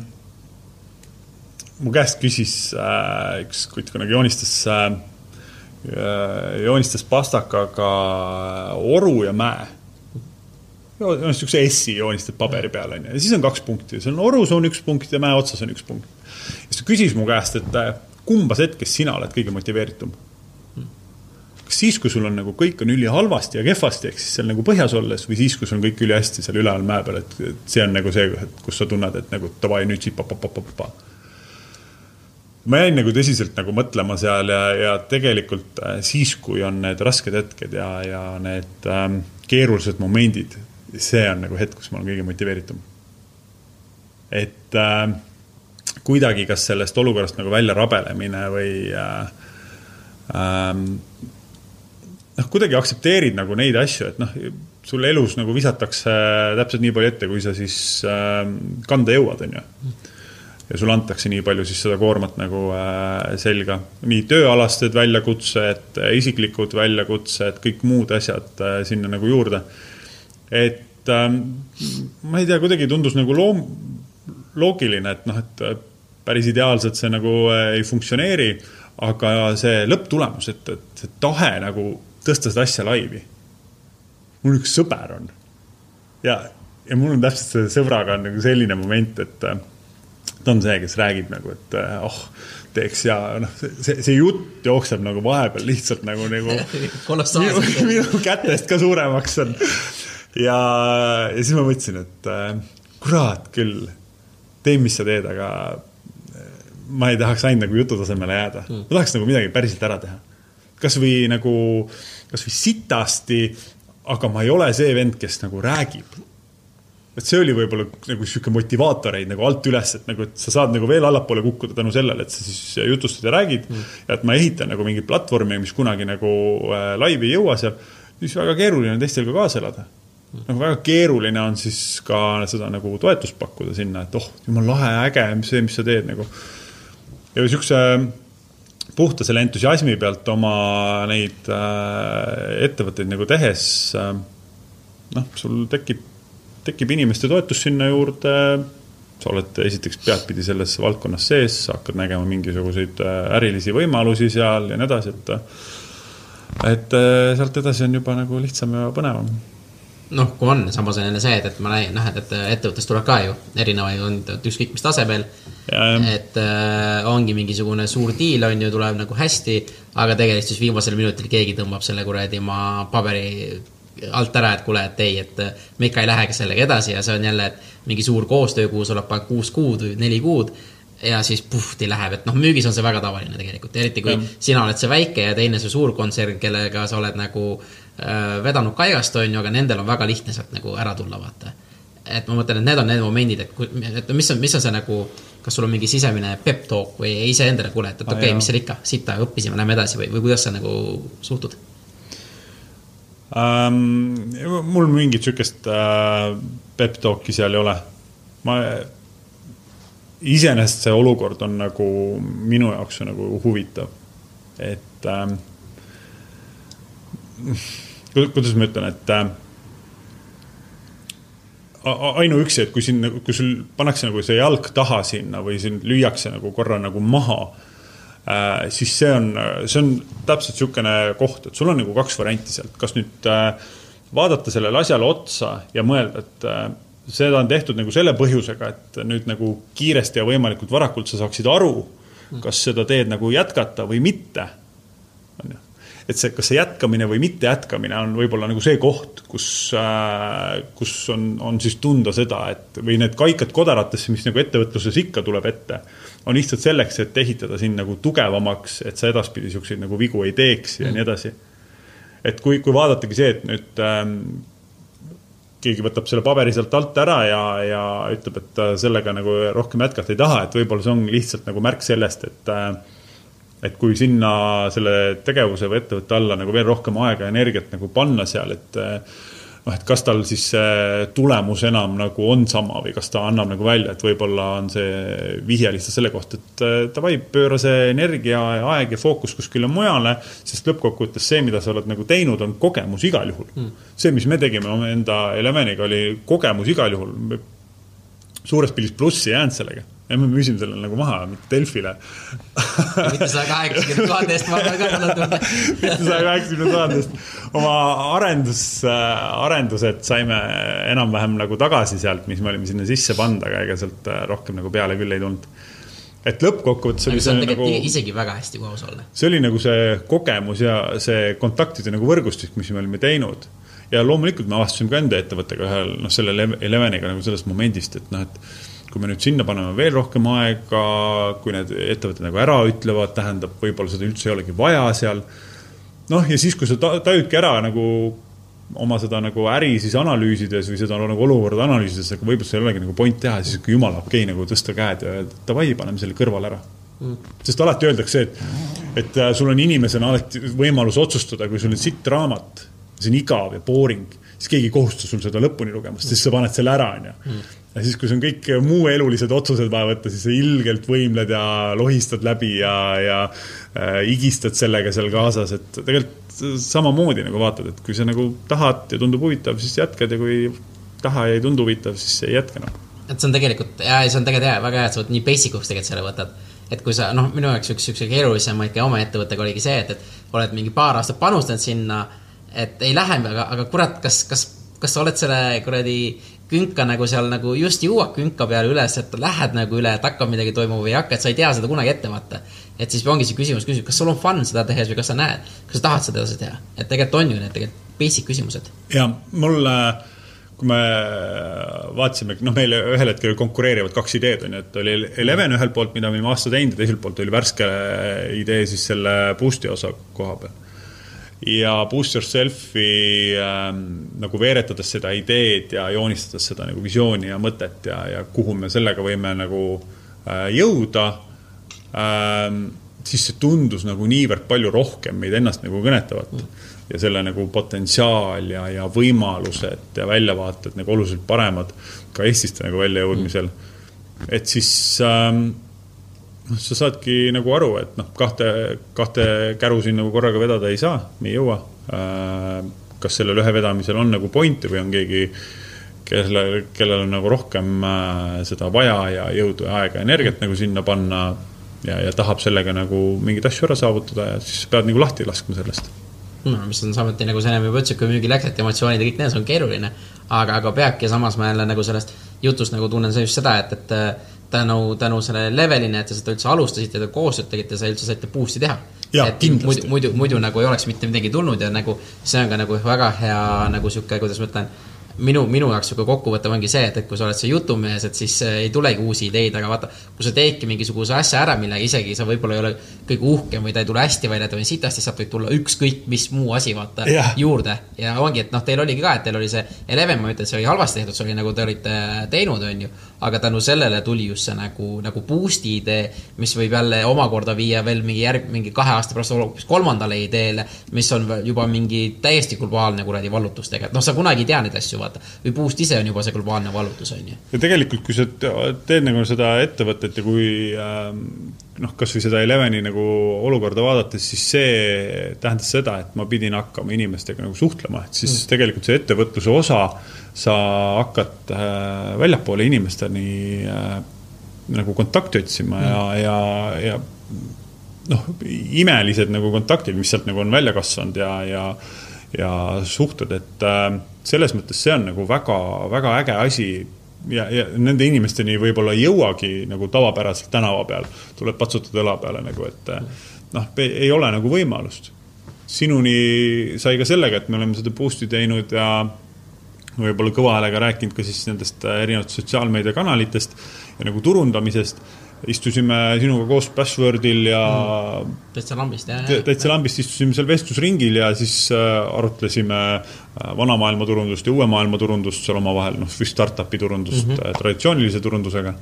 mu käest küsis äh, üks kutt kunagi joonistas äh, joonistas pastakaga oru ja mäe. niisuguse S-i joonistad paberi peal, on ju, ja siis on kaks punkti, seal on orus on üks punkt ja mäe otsas on üks punkt. siis ta küsis mu käest, et äh, kumbas hetkes sina oled kõige motiveeritum? kas siis, kui sul on nagu kõik on ülihalvasti ja kehvasti, ehk siis seal nagu põhjas olles või siis, kui sul on kõik ülihästi seal üleval mäe peal, et see on nagu see, kus sa tunned, et nagu davai, nüüd siit pa-pa-pa-pa-pa ma jäin nagu tõsiselt nagu mõtlema seal ja, ja tegelikult äh, siis, kui on need rasked hetked ja, ja need ähm, keerulised momendid, see on nagu hetk, kus ma olen kõige motiveeritum. et äh, kuidagi, kas sellest olukorrast nagu välja rabelemine või äh, ähm, noh, kuidagi aktsepteerid nagu neid asju, et noh, sul elus nagu visatakse täpselt nii palju ette, kui sa siis äh, kanda jõuad, on ju ja sulle antakse nii palju siis seda koormat nagu äh, selga. nii tööalased väljakutsed, isiklikud väljakutsed, kõik muud asjad äh, sinna nagu juurde. et ähm, ma ei tea, kuidagi tundus nagu loom-, loogiline, et noh, et äh, päris ideaalselt see nagu ei funktsioneeri, aga see lõpptulemus, et, et see tahe nagu tõsta seda asja laivi. mul üks sõber on ja, ja mul on täpselt selle sõbraga on nagu selline moment, et ta on see, kes räägib nagu, et eh, oh, teeks ja noh, see, see jutt jookseb nagu vahepeal lihtsalt nagu, nagu minu, minu kätest ka suuremaks on. ja, ja siis ma mõtlesin, et äh, kurat küll, tee, mis sa teed, aga eh, ma ei tahaks ainult nagu jutu tasemele jääda mm.. ma tahaks nagu midagi päriselt ära teha. kasvõi nagu, kasvõi sitasti, aga ma ei ole see vend, kes nagu räägib et see oli võib-olla nagu sihuke motivaatoreid nagu alt üles, et nagu, et sa saad nagu veel allapoole kukkuda tänu sellele, et sa siis jutustad ja räägid mm. ja et ma ehitan nagu mingit platvormi, mis kunagi nagu äh, laivi ei jõua seal, siis väga keeruline on teistel ka kaasa elada mm.. nagu väga keeruline on siis ka seda nagu toetust pakkuda sinna, et oh, jumal lahe, äge, see, mis sa teed nagu. ja siukse puhta selle entusiasmi pealt oma neid äh, ettevõtteid nagu tehes äh, noh, sul tekib tekib inimeste toetus sinna juurde, sa oled esiteks peadpidi selles valdkonnas sees, hakkad nägema mingisuguseid äh, ärilisi võimalusi seal ja nii edasi, et et äh, sealt edasi on juba nagu lihtsam ja põnevam. Noh, kui on, samas on jälle see, et, et ma näen, noh, et, et ettevõttes tuleb ka ju erinevaid, on ükskõik mis tasemel. et äh, ongi mingisugune suur diil on ju, tuleb nagu hästi, aga tegelikult siis viimasel minutil keegi tõmbab selle kuradi oma paberi alt ära, et kuule, et ei, et me ikka ei lähegi sellega edasi ja see on jälle, et mingi suur koostöö, kuhu sa oled pannud kuus kuud või neli kuud ja siis puhti läheb, et noh, müügis on see väga tavaline tegelikult, eriti kui ja. sina oled see väike ja teine see suur kontsern, kellega sa oled nagu äh, vedanud kaigast, on ju, aga nendel on väga lihtne sealt nagu ära tulla, vaata. et ma mõtlen, et need on need momendid, et, et mis on, mis on see nagu, kas sul on mingi sisemine pep talk või iseendale, kuule, et, et okei okay,, mis seal ikka, sita, õppisime, lähme edasi või, või kuidas sa nagu suhtud ähm,? mul mingit sihukest äh, pep talk'i seal ei ole. ma, iseenesest see olukord on nagu minu jaoks nagu huvitav, et ähm, kuidas ma ütlen, et äh, ainuüksi, et kui siin, nagu, kui sul pannakse nagu see jalg taha sinna või sind lüüakse nagu korra nagu maha siis see on, see on täpselt niisugune koht, et sul on nagu kaks varianti sealt, kas nüüd äh, vaadata sellele asjale otsa ja mõelda, et äh, seda on tehtud nagu selle põhjusega, et nüüd nagu kiiresti ja võimalikult varakult sa saaksid aru, kas seda teed nagu jätkata või mitte. on ju et see, kas see jätkamine või mitte jätkamine on võib-olla nagu see koht, kus äh,, kus on, on siis tunda seda, et või need kaikad kodaratesse, mis nagu ettevõtluses ikka tuleb ette, on lihtsalt selleks, et ehitada sind nagu tugevamaks, et sa edaspidi niisuguseid nagu vigu ei teeks ja mm. nii edasi. et kui, kui vaadatagi see, et nüüd ähm, keegi võtab selle paberi sealt alt ära ja, ja ütleb, et sellega nagu rohkem jätkata ei taha, et võib-olla see on lihtsalt nagu märk sellest, et äh, et kui sinna selle tegevuse või ettevõtte alla nagu veel rohkem aega ja energiat nagu panna seal, et noh, et kas tal siis see tulemus enam nagu on sama või kas ta annab nagu välja, et võib-olla on see vihje lihtsalt selle kohta, et davai, pööra see energia ja aeg ja fookus kuskile mujale, sest lõppkokkuvõttes see, mida sa oled nagu teinud, on kogemus igal juhul. Mm.. see, mis me tegime enda Elemeniga, oli kogemus igal juhul. suures pildis plussi ei jäänud sellega ja me müüsime selle nagu maha, mitte Delfile mitte saja kaheksakümne tuhande eest, ma pean ka talle tunda. mitte saja kaheksakümne tuhande eest. oma arendus, äh, arendused saime enam-vähem nagu tagasi sealt, mis me olime sinna sisse pannud, aga ega sealt äh, rohkem nagu peale küll ei tulnud et lõppkokkuvõttes oli see, nagu. isegi väga hästi, aus olla. see oli nagu see kogemus ja see kontaktide nagu võrgustik, mis me olime teinud. ja loomulikult me avastasime ka enda ettevõttega ühel, noh, selle Eleveniga nagu sellest momendist, et noh, et kui me nüüd sinna paneme veel rohkem aega, kui need ettevõtted nagu ära ütlevad, tähendab, võib-olla seda üldse ei olegi vaja seal. noh, ja siis, kui sa tajudki ära nagu oma seda nagu äri siis analüüsides või seda nagu olukorda analüüsides, aga võib-olla seal ei olegi nagu point teha, siis kui jumala okei okay, nagu tõsta käed ja öelda, davai, paneme selle kõrvale ära mm.. sest alati öeldakse, et, et äh, sul on inimesena alati võimalus otsustada, kui sul on sitt raamat, see on igav ja boring, siis keegi ei kohusta sul seda lõpuni lugema, sest siis sa paned selle ära, onju mm ja siis, kui sul on kõik muu elulised otsused vaja võtta, siis sa ilgelt võimled ja lohistad läbi ja, ja äh, higistad sellega seal kaasas, et tegelikult samamoodi nagu vaatad, et kui sa nagu tahad ja tundub huvitav, siis jätkad ja kui taha ja ei tundu huvitav, siis ei jätka noh. et see on tegelikult, jaa, see on tegelikult hea, väga hea, et sa nii basic uks tegelikult selle võtad. et kui sa, noh, minu jaoks üks siukse keerulisemaid ka oma ettevõttega oligi see, et, et oled mingi paar aastat panustanud sinna, et ei lähe, aga, aga kurat, kas, kas, kas sa oled selle kuradi künka nagu seal nagu just jõuad künka peale üles, et lähed nagu üle, et hakkab midagi toimuma või ei hakka, et sa ei tea seda kunagi ette vaata. et siis ongi see küsimus, küsimus, kas sul on fun seda tehes või kas sa näed, kas sa tahad seda edasi teha, et tegelikult on ju need tegelikult basic küsimused. ja mul, kui me vaatasime, noh, meil ühel hetkel konkureerivad kaks ideed on ju, et oli Eleven ühelt poolt, mida me olime aasta teinud ja teiselt poolt oli värske idee siis selle boost'i osa koha peal ja Boost Yourselfi ähm, nagu veeretades seda ideed ja joonistades seda nagu visiooni ja mõtet ja, ja kuhu me sellega võime nagu äh, jõuda ähm,, siis see tundus nagu niivõrd palju rohkem meid ennast nagu kõnetavat mm. ja selle nagu potentsiaal ja, ja võimalused ja väljavaated nagu oluliselt paremad ka Eestist nagu väljajõudmisel mm.. et siis ähm, noh, sa saadki nagu aru, et noh, kahte, kahte käru siin nagu korraga vedada ei saa, ei jõua. Äh, kas sellel ühe vedamisel on nagu pointi või on keegi, kellel, kellel on nagu rohkem äh, seda vaja ja jõudu ja aega ja energiat nagu sinna panna ja, ja tahab sellega nagu mingeid asju ära saavutada ja siis pead nagu lahti laskma sellest no mis on samuti nagu sa ennem juba ütlesid, kui müügi läks, et emotsioonid ja kõik need, see on keeruline. aga, aga peabki ja samas ma jälle nagu sellest jutust nagu tunnen just seda, et, et tänu, tänu sellele levelile, et te seda üldse alustasite, te koostööd tegite, sa üldse saite boost'i teha. et muidu, muidu, muidu nagu ei oleks mitte midagi tulnud ja nagu see on ka nagu väga hea nagu sihuke, kuidas ma ütlen, minu, minu jaoks sihuke kokkuvõte ongi see, et, et kui sa oled see jutumees, et siis äh, ei tulegi uusi ideid, aga vaata, kui sa teedki mingisuguse asja ära, millega isegi sa võib-olla ei ole kõige uhkem või ta ei tule hästi välja, ta on sitasti, sealt võib tulla ükskõik mis muu asi, vaata yeah., juurde. ja ongi, et noh, teil oligi ka, et teil oli see Eleven, ma ei ütle, et see oli halvasti tehtud, see oli nagu te olite teinud, on ju aga tänu sellele tuli just see nagu, nagu boost'i idee, mis võib jälle omakorda viia veel mingi järg, mingi kahe aasta pärast hoopis kolmandale ideele, mis on juba mingi täiesti globaalne kuradi vallutus tegelikult, noh, sa kunagi ei tea neid asju, vaata. või boost ise on juba see globaalne vallutus, on ju. ja tegelikult, kui sa teed nagu seda ettevõtet ja kui ähm, noh, kasvõi seda Eleveni nagu olukorda vaadates, siis see tähendas seda, et ma pidin hakkama inimestega nagu suhtlema, et siis mm. tegelikult see ettevõtluse osa sa hakkad äh, väljapoole inimesteni äh, nagu kontakti otsima mm. ja, ja, ja noh, imelised nagu kontaktid, mis sealt nagu on välja kasvanud ja, ja, ja suhted, et äh, selles mõttes see on nagu väga, väga äge asi ja, ja nende inimesteni võib-olla ei jõuagi nagu tavapäraselt tänava peal, tuleb patsutada õla peale nagu, et noh, ei ole nagu võimalust. sinuni sai ka sellega, et me oleme seda boost'i teinud ja võib-olla kõva häälega rääkinud ka siis nendest äh, erinevatest sotsiaalmeediakanalitest ja nagu turundamisest. istusime sinuga koos Passwordil ja mm,. täitsa lambist, jah. täitsa lambist istusime seal vestlusringil ja siis äh, arutlesime äh, vana maailma turundust ja uue maailma turundust seal omavahel, noh, startup'i turundust mm -hmm. traditsioonilise turundusega.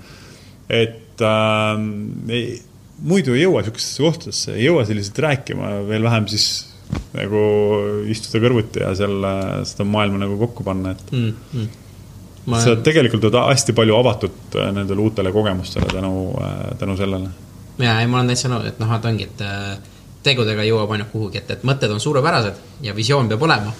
et äh, ei, muidu ei jõua niisugustesse kohtadesse, ei jõua selliselt rääkima, veel vähem siis nagu istuda kõrvuti ja seal seda maailma nagu kokku panna, et mm. -hmm. Ma... sa tegelikult oled hästi palju avatud äh, nendele uutele kogemustele tänu, äh, tänu sellele. ja, ei, ma olen täitsa nõus, et noh, et ongi, et äh, tegudega jõuab ainult kuhugi, et, et mõtted on suurepärased ja visioon peab olema.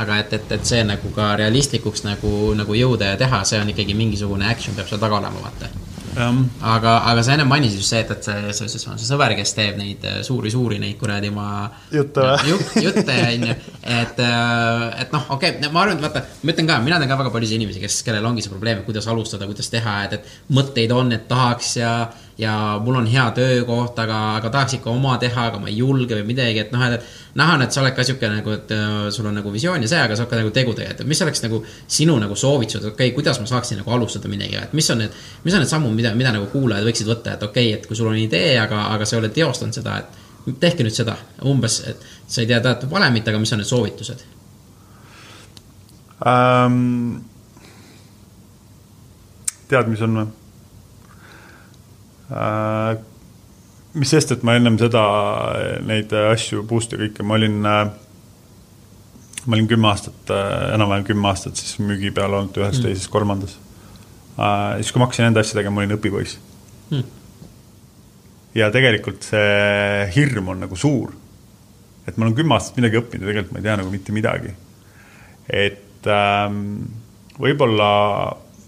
aga et, et, et see nagu ka realistlikuks nagu, nagu jõuda ja teha, see on ikkagi mingisugune action peab seal taga olema, vaata aga, aga sa enne mainisid just see, et, et see, see, see, see sõber, kes teeb neid suuri-suuri äh, neid kuradi ma jutte või? jutte, onju. et, äh, et noh, okei okay,, ma arvan, et vaata, ma ütlen ka, mina tean ka väga paljusid inimesi, kes, kellel ongi see probleem, et kuidas alustada, kuidas teha, et, et mõtteid on, et tahaks ja ja mul on hea töökoht, aga, aga tahaks ikka oma teha, aga ma ei julge või midagi, et noh, et näha on, et sa oled ka sihuke nagu, et äh, sul on nagu visioon ja see, aga sa ka nagu tegudega, et mis oleks nagu sinu nagu soovitused, okei okay,, kuidas ma saaksin nagu alustada millegi, et mis on need, mis on need sammud, mida, mida nagu kuulajad võiksid võtta, et okei okay,, et kui sul on idee, aga, aga sa ei ole teostanud seda, et tehke nüüd seda, umbes, et sa ei tea teatud valemit, aga mis on need soovitused um,? tead, mis on või? Äh, mis sest, et ma ennem seda, neid asju, boost'e kõike, ma olin, äh, ma olin kümme aastat, äh, enam-vähem kümme aastat siis müügi peal olnud ühes mm., teises, kolmandas. siis, kui ma hakkasin enda asja tegema, ma olin õpipoiss mm.. ja tegelikult see hirm on nagu suur. et ma olen kümme aastat midagi õppinud ja tegelikult ma ei tea nagu mitte midagi. et ähm, võib-olla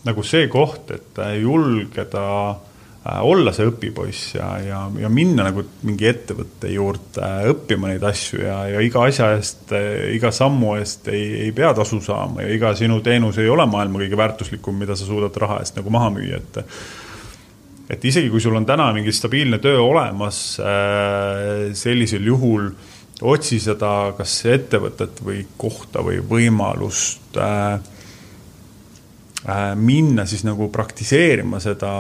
nagu see koht, et julgeda äh, Äh, olla see õpipoiss ja, ja, ja minna nagu mingi ettevõtte juurde õppima neid asju ja, ja iga asja eest, iga sammu eest ei, ei pea tasu saama ja iga sinu teenus ei ole maailma kõige väärtuslikum, mida sa suudad raha eest nagu maha müüa, et et isegi kui sul on täna mingi stabiilne töö olemas, äh, sellisel juhul otsi seda kas ettevõtet või kohta või võimalust äh, äh, minna siis nagu praktiseerima seda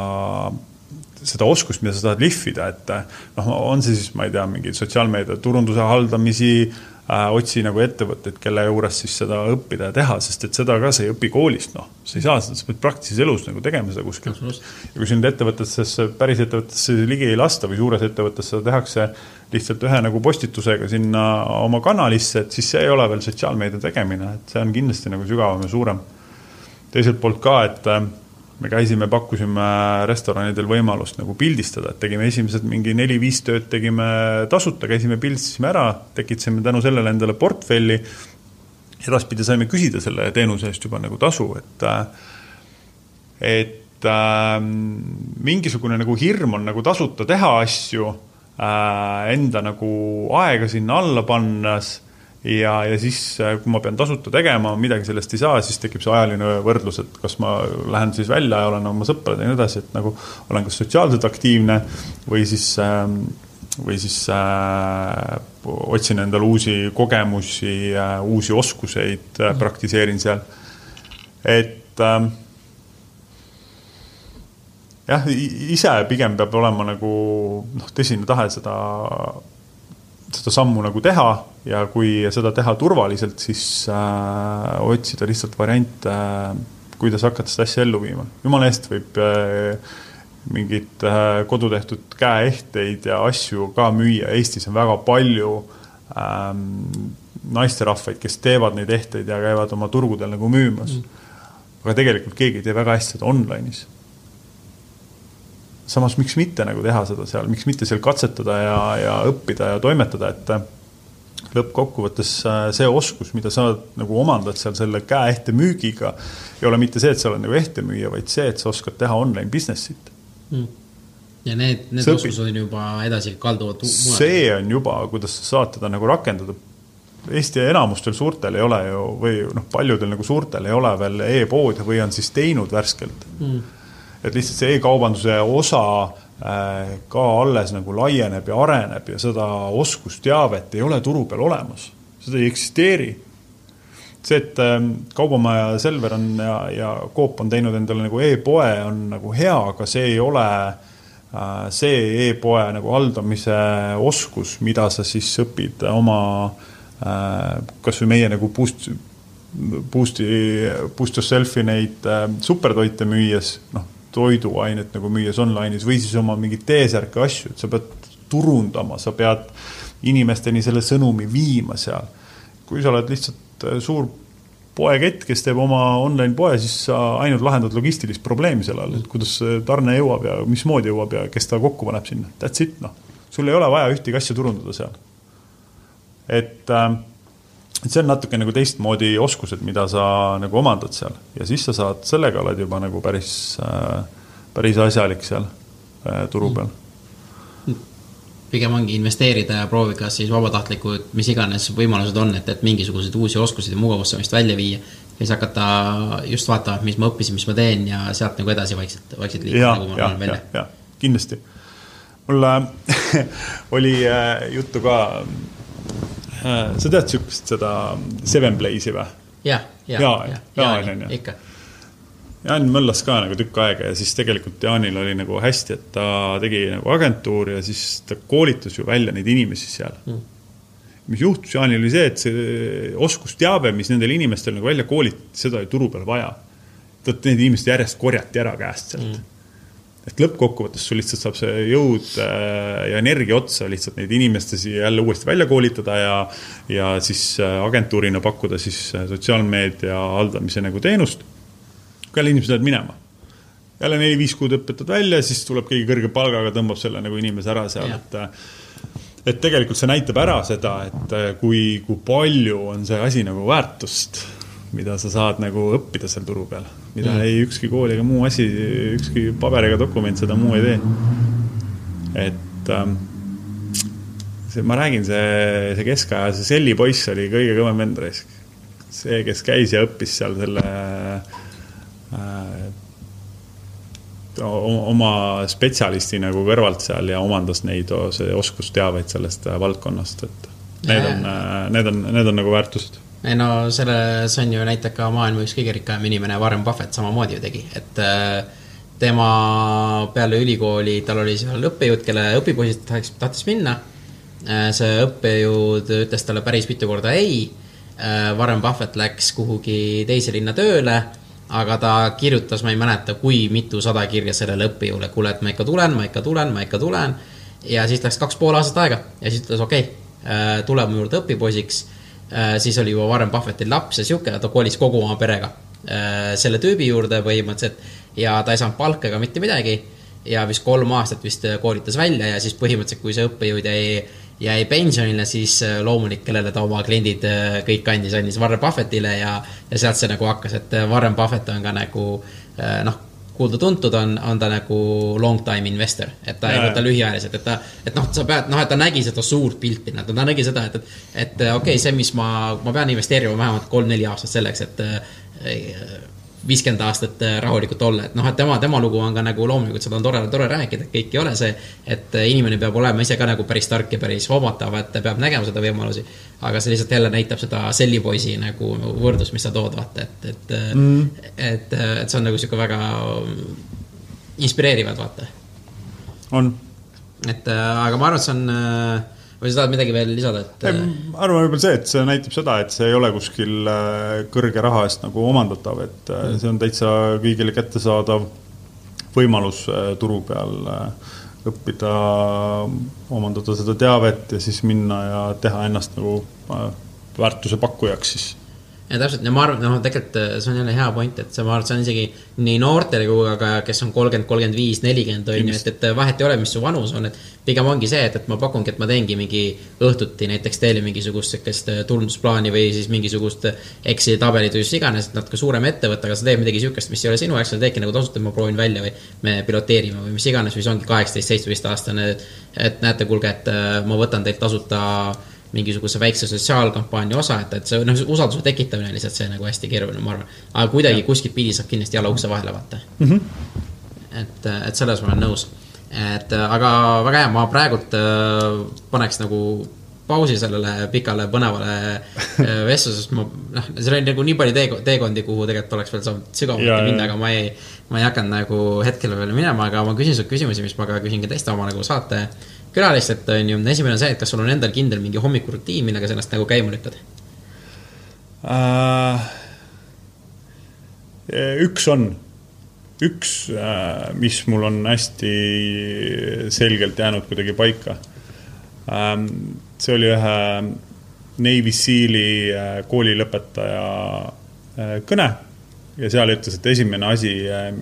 seda oskust, mida sa tahad lihvida, et noh, on see siis, ma ei tea, mingi sotsiaalmeedia turunduse haldamisi äh,, otsi nagu ettevõtteid, kelle juures siis seda õppida ja teha, sest et seda ka sa ei õpi koolist, noh. sa ei saa seda, sa pead praktilises elus nagu tegema seda kuskil. ja kui sind ettevõtetesse, päris ettevõttesse ligi ei lasta või suures ettevõttes seda tehakse lihtsalt ühe nagu postitusega sinna oma kanalisse, et siis see ei ole veel sotsiaalmeedia tegemine, et see on kindlasti nagu sügavam ja suurem. teiselt poolt ka, et me käisime, pakkusime restoranidel võimalust nagu pildistada, et tegime esimesed mingi neli-viis tööd tegime tasuta, käisime, pildistasime ära, tekitasime tänu sellele endale portfelli. edaspidi saime küsida selle teenuse eest juba nagu tasu, et, et äh, mingisugune nagu hirm on nagu tasuta teha asju äh,, enda nagu aega sinna alla pannes ja, ja siis, äh, kui ma pean tasuta tegema, midagi sellest ei saa, siis tekib see ajaline võrdlus, et kas ma lähen siis välja ja olen oma sõpradega ja nii edasi, et nagu olen kas sotsiaalselt aktiivne või siis äh, või siis äh, otsin endale uusi kogemusi äh,, uusi oskuseid äh,, praktiseerin seal. et ähm, jah, ise pigem peab olema nagu noh, tõsine tahe seda, seda sammu nagu teha ja kui seda teha turvaliselt, siis äh, otsida lihtsalt variante äh,, kuidas hakata seda asja ellu viima. jumala eest võib äh, mingeid äh, kodutehtud käeehteid ja asju ka müüa, Eestis on väga palju ähm, naisterahvaid, kes teevad neid ehteid ja käivad oma turgudel nagu müümas. Mm.. aga tegelikult keegi ei tee väga hästi seda online'is samas miks mitte nagu teha seda seal, miks mitte seal katsetada ja, ja õppida ja toimetada, et äh, lõppkokkuvõttes äh, see oskus, mida sa nagu omandad seal selle käeehte müügiga, ei ole mitte see, et sa oled nagu ehtemüüja, vaid see, et sa oskad teha online business'it mm. ja need, need oskused on juba edasi kalduvad. see on juba, kuidas sa saad teda nagu rakendada. Eesti enamustel suurtel ei ole ju või noh, paljudel nagu suurtel ei ole veel e-poode või on siis teinud värskelt mm et lihtsalt see e-kaubanduse osa äh, ka alles nagu laieneb ja areneb ja seda oskusteavet ei ole turu peal olemas, seda ei eksisteeri. see, et ähm, Kaubamaja Selver on ja, ja Coop on teinud endale nagu e-poe, on nagu hea, aga see ei ole äh, see e-poe nagu haldamise oskus, mida sa siis õpid oma äh, kasvõi meie nagu boost, boost'i, boost yourself'i neid supertoite müües, noh toiduainet nagu müües online'is või siis oma mingeid T-särke asju, et sa pead turundama, sa pead inimesteni selle sõnumi viima seal. kui sa oled lihtsalt äh, suur poekett, kes teeb oma online poe, siis sa ainult lahendad logistilist probleemi selle all, et kuidas tarne jõuab ja mismoodi jõuab ja kes ta kokku paneb sinna, that's it noh. sul ei ole vaja ühtegi asja turundada seal. et äh, et see on natuke nagu teistmoodi oskused, mida sa nagu omandad seal ja siis sa saad, sellega oled juba nagu päris äh,, päris asjalik seal äh, turu peal pigem ongi investeerida ja proovida siis vabatahtlikud, mis iganes võimalused on, et, et mingisuguseid uusi oskusi ja mugavustamist välja viia. ja siis hakata just vaatama, mis ma õppisin, mis ma teen ja sealt nagu edasi vaikselt, vaikselt liikuda, nagu ma olen välja. kindlasti. mul oli äh, juttu ka sa tead sihukest seda Seven Blaze'i või? jah, ja, ja, ja, Jaan on ju. ikka. Jaan möllas ka nagu tükk aega ja siis tegelikult Jaanil oli nagu hästi, et ta tegi nagu agentuuri ja siis ta koolitas ju välja neid inimesi seal mm. mis juhtus Jaanil oli see, et see oskusteave, mis nendel inimestel nagu välja koolitati, seda oli turu peal vaja. vot need inimesed järjest korjati ära käest sealt mm et lõppkokkuvõttes sul lihtsalt saab see jõud äh, ja energia otsa lihtsalt neid inimestesi jälle uuesti välja koolitada ja, ja siis äh, agentuurina pakkuda siis äh, sotsiaalmeedia haldamise nagu teenust. jälle inimesed lähevad minema, jälle neli-viis kuud õpetad välja, siis tuleb keegi kõrge palgaga, tõmbab selle nagu inimese ära seal, et et tegelikult see näitab ära seda, et kui, kui palju on see asi nagu väärtust, mida sa saad nagu õppida seal turu peal mida mm. ei ükski kool ega muu asi, ükski paberiga dokument seda muu ei tee. et ähm, see, ma räägin, see, see keskaja, see Selli poiss oli kõige kõvem vend raisk. see, kes käis ja õppis seal selle äh, oma spetsialisti nagu kõrvalt seal ja omandas neid oskusteaveid sellest valdkonnast, et need on, äh, need on, need on nagu väärtused ei no selles on ju näitab ka maailma üks kõige rikkam inimene, Warren Buffett samamoodi ju tegi, et äh, tema peale ülikooli, tal oli seal õppejõud, kelle õpipoisid tahtis, tahtis minna. Äh, see õppejõud ütles talle päris mitu korda ei. Äh, Warren Buffett läks kuhugi teise linna tööle, aga ta kirjutas, ma ei mäleta, kui mitusada kirja sellele õppejõule, kuule, et ma ikka tulen, ma ikka tulen, ma ikka tulen. ja siis läks kaks pool aastat aega ja siis ütles okei okay,, tule mu juurde õpipoisiks siis oli juba Warren Buffettil laps ja sihuke, ta kolis kogu oma perega äh, selle tüübi juurde põhimõtteliselt ja ta ei saanud palka ega mitte midagi. ja vist kolm aastat vist koolitas välja ja siis põhimõtteliselt, kui see õppejõud jäi, jäi pensionile, siis äh, loomulik, kellele ta oma kliendid kõik andis, andis Warren Buffettile ja, ja sealt see nagu hakkas, et Warren Buffett on ka nagu noh kuulda-tuntud, on, on ta nagu long time investor, et ta ja, ei võta lühiajaliselt, et ta, et noh, sa pead, noh, et ta nägi seda suurt pilti, ta nägi seda, et, et, et okei okay,, see, mis ma, ma pean investeerima vähemalt kolm-neli aastat selleks, et viiskümmend aastat äh, rahulikult olla, et noh, et tema, tema lugu on ka nagu loomulikult, seda on tore, tore rääkida, et kõik ei ole see, et äh, inimene peab olema ise ka nagu päris tark ja päris hoomatav, et peab nägema seda võimalusi. aga see lihtsalt jälle näitab seda sellipoisi nagu võrdlust, mis sa tood, vaata, et, et mm., et, et see on nagu sihuke väga inspireerivad, vaata. on. et aga ma arvan, et see on või sa tahad midagi veel lisada, et? ma arvan võib-olla see, et see näitab seda, et see ei ole kuskil äh, kõrge raha eest nagu omandatav, et mm. see on täitsa kõigile kättesaadav võimalus äh, turu peal õppida, omandada seda teavet ja siis minna ja teha ennast nagu väärtuse pakkujaks siis ja täpselt ja ma arvan, noh, tegelikult äh, see on jälle hea point, et see, ma arvan, et see on isegi nii noortele kui ka, kes on kolmkümmend, kolmkümmend viis, nelikümmend on ju, et, et vahet ei ole, mis su vanus on, et pigem ongi see, et, et ma pakungi, et ma teengi mingi õhtuti näiteks teile mingisugust sihukest äh, tulumusplaani või siis mingisugust Exceli tabelit või mis iganes, et natuke suurem ettevõte, aga sa teed midagi sihukest, mis ei ole sinu jaoks, sa teedki nagu tasuta, ma proovin välja või me piloteerime või mis iganes, või see ongi kaheksateist, seitsmeteist aastane, et näete, kuulge, et äh, ma võtan teilt tasuta mingisuguse väikse sotsiaalkampaania osa, et, et see noh, usalduse tekitamine lihtsalt see nagu hästi keeruline, ma arvan. aga kuidagi kuskilt pidi saab kindlasti jala ukse vahele vaata mm. -hmm. et, et selles ma olen nõus. et aga väga hea, ma praegult äh, paneks nagu pausi sellele pikale põnevale äh, vestlusest, ma noh, seal oli nagu nii palju teek teekondi, kuhu tegelikult oleks veel saanud sügavuti minna, aga ma ei, ma ei hakanud nagu hetkel veel minema, aga ma küsin sult küsimusi, mis ma ka küsin ka teiste oma nagu saate külalistelt, on ju, esimene on see, et kas sul on endal kindel mingi hommikurutiin, millega sa ennast nagu käima lükkad? Uh,? üks on, üks uh,, mis mul on hästi selgelt jäänud kuidagi paika. Um,. see oli ühe Navy Seali uh, koolilõpetaja uh, kõne. Ja seal ütles, et esimene asi,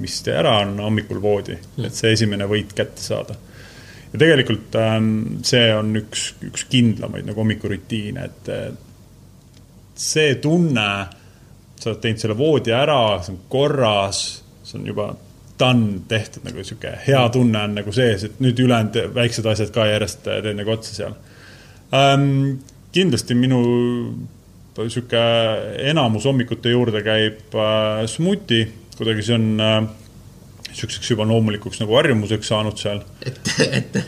mis tee ära, on hommikul voodi, et see esimene võit kätte saada ja tegelikult ähm, see on üks, üks kindlamaid nagu hommikurutiine, et see tunne, sa oled teinud selle voodi ära, see on korras, see on juba done, tehtud nagu sihuke hea tunne on nagu sees, et nüüd ülejäänud väiksed asjad ka järjest teed nagu otsa seal ähm,. kindlasti minu sihuke enamus hommikute juurde käib äh, smuuti, kuidagi see on äh, niisuguseks juba loomulikuks nagu harjumuseks saanud seal. et, et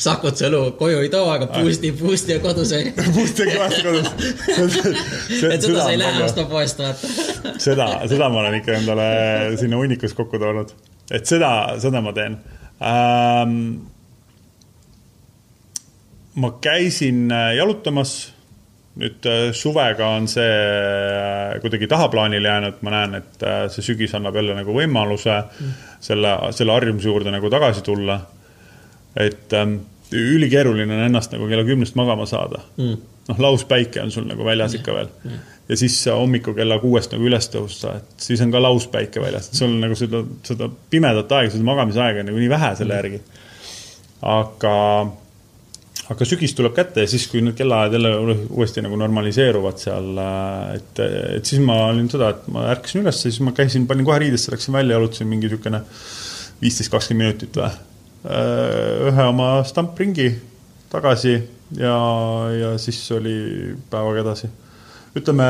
Sakut sõlu koju ei too, aga Boost'i, Boost'i on kodus ju. Boost on kõvasti kodus et seda sa ei lähe ostma poest, vaata. seda, seda ma olen ikka endale sinna hunnikus kokku toonud. et seda, seda ma teen ähm,. ma käisin jalutamas nüüd äh, suvega on see äh, kuidagi tahaplaanile jäänud, ma näen, et äh, see sügis annab jälle nagu võimaluse mm. selle, selle harjumuse juurde nagu tagasi tulla. et ähm, ülikeeruline on ennast nagu kella kümnest magama saada mm.. noh, lauspäike on sul nagu väljas ikka veel mm. ja siis hommikul kella kuuest nagu üles tõusta, et siis on ka lauspäike väljas, et sul on nagu seda, seda pimedat aega, seda magamisaega nagu nii vähe selle järgi. aga aga sügis tuleb kätte ja siis, kui need kellaajad jälle uuesti nagu normaliseeruvad seal, äh, et, et siis ma olin seda, et ma ärkasin üles, siis ma käisin, panin kohe riidesse, läksin välja, jalutasin mingi niisugune viisteist, kakskümmend minutit või. Äh, ühe oma stampringi tagasi ja, ja siis oli päevaga edasi. ütleme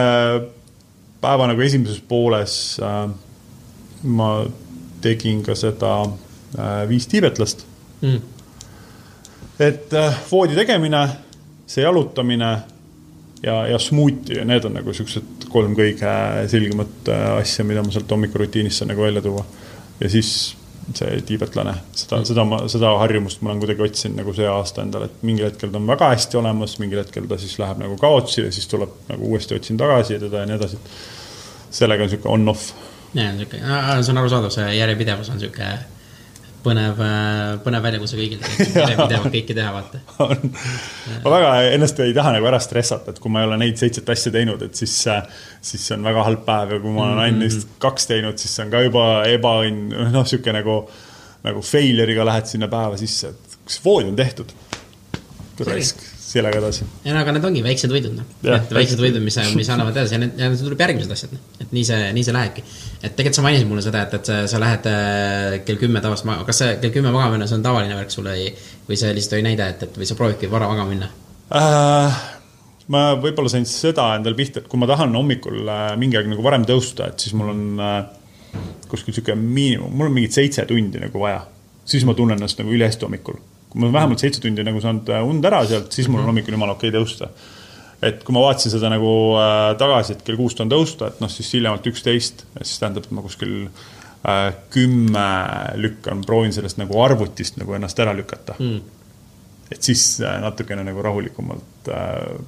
päeva nagu esimeses pooles äh, ma tegin ka seda äh, viis tiibetlast mm et äh, voodi tegemine, see jalutamine ja, ja smuuti, need on nagu siuksed kolm kõige selgemat äh, asja, mida ma sealt hommikurutiinist saan nagu välja tuua. ja siis see tiibetlane, seda mm., seda ma, seda harjumust ma olen kuidagi otsinud nagu see aasta endale, et mingil hetkel ta on väga hästi olemas, mingil hetkel ta siis läheb nagu kaotsi ja siis tuleb nagu uuesti otsin tagasi teda ja nii edasi. sellega on sihuke on-off. ja sihuke, see on arusaadav, see järjepidevus on sihuke põnev, põnev väljakutse kõigile, pidevalt kõike teha, vaata. ma väga ennast ei taha nagu ära stressata, et kui ma ei ole neid seitset asja teinud, et siis, siis see on väga halb päev ja kui ma olen ainult mm -hmm. neist kaks teinud, siis see on ka juba ebaõnn, noh, sihuke nagu, nagu failure'iga lähed sinna päeva sisse, et kas voodi on tehtud? raisk sellega edasi. ei no aga need ongi väiksed võidud, noh. väiksed võidud, mis, mis annavad edasi ja need, ja need tuleb järgmised asjad, noh. et nii see, nii see lähebki. et tegelikult sa mainisid mulle seda, et, et sa, sa lähed äh, kell kümme tavaliselt magama, kas see kell kümme magama minna, see on tavaline värk sulle või, või see lihtsalt oli näide, et, et või sa proovidki vara magama minna äh,? ma võib-olla sain seda endale pihta, et kui ma tahan hommikul äh, mingi aeg nagu varem tõusta, et siis mul on äh, kuskil niisugune miinimum, mul on mingid seitse tundi nagu vaja. siis ma tunnen ennast nagu ülihästi hommikul. Kui ma vähemalt seitse tundi nagu saanud äh, und ära sealt, siis mul on hommikul jumala okei okay tõusta. et kui ma vaatasin seda nagu äh, tagasi, et kell kuus tahan tõusta, et noh, siis hiljemalt üksteist, siis tähendab, et ma kuskil äh, kümme lükkan, proovin sellest nagu arvutist nagu ennast ära lükata mm. et siis äh, natukene nagu rahulikumalt äh,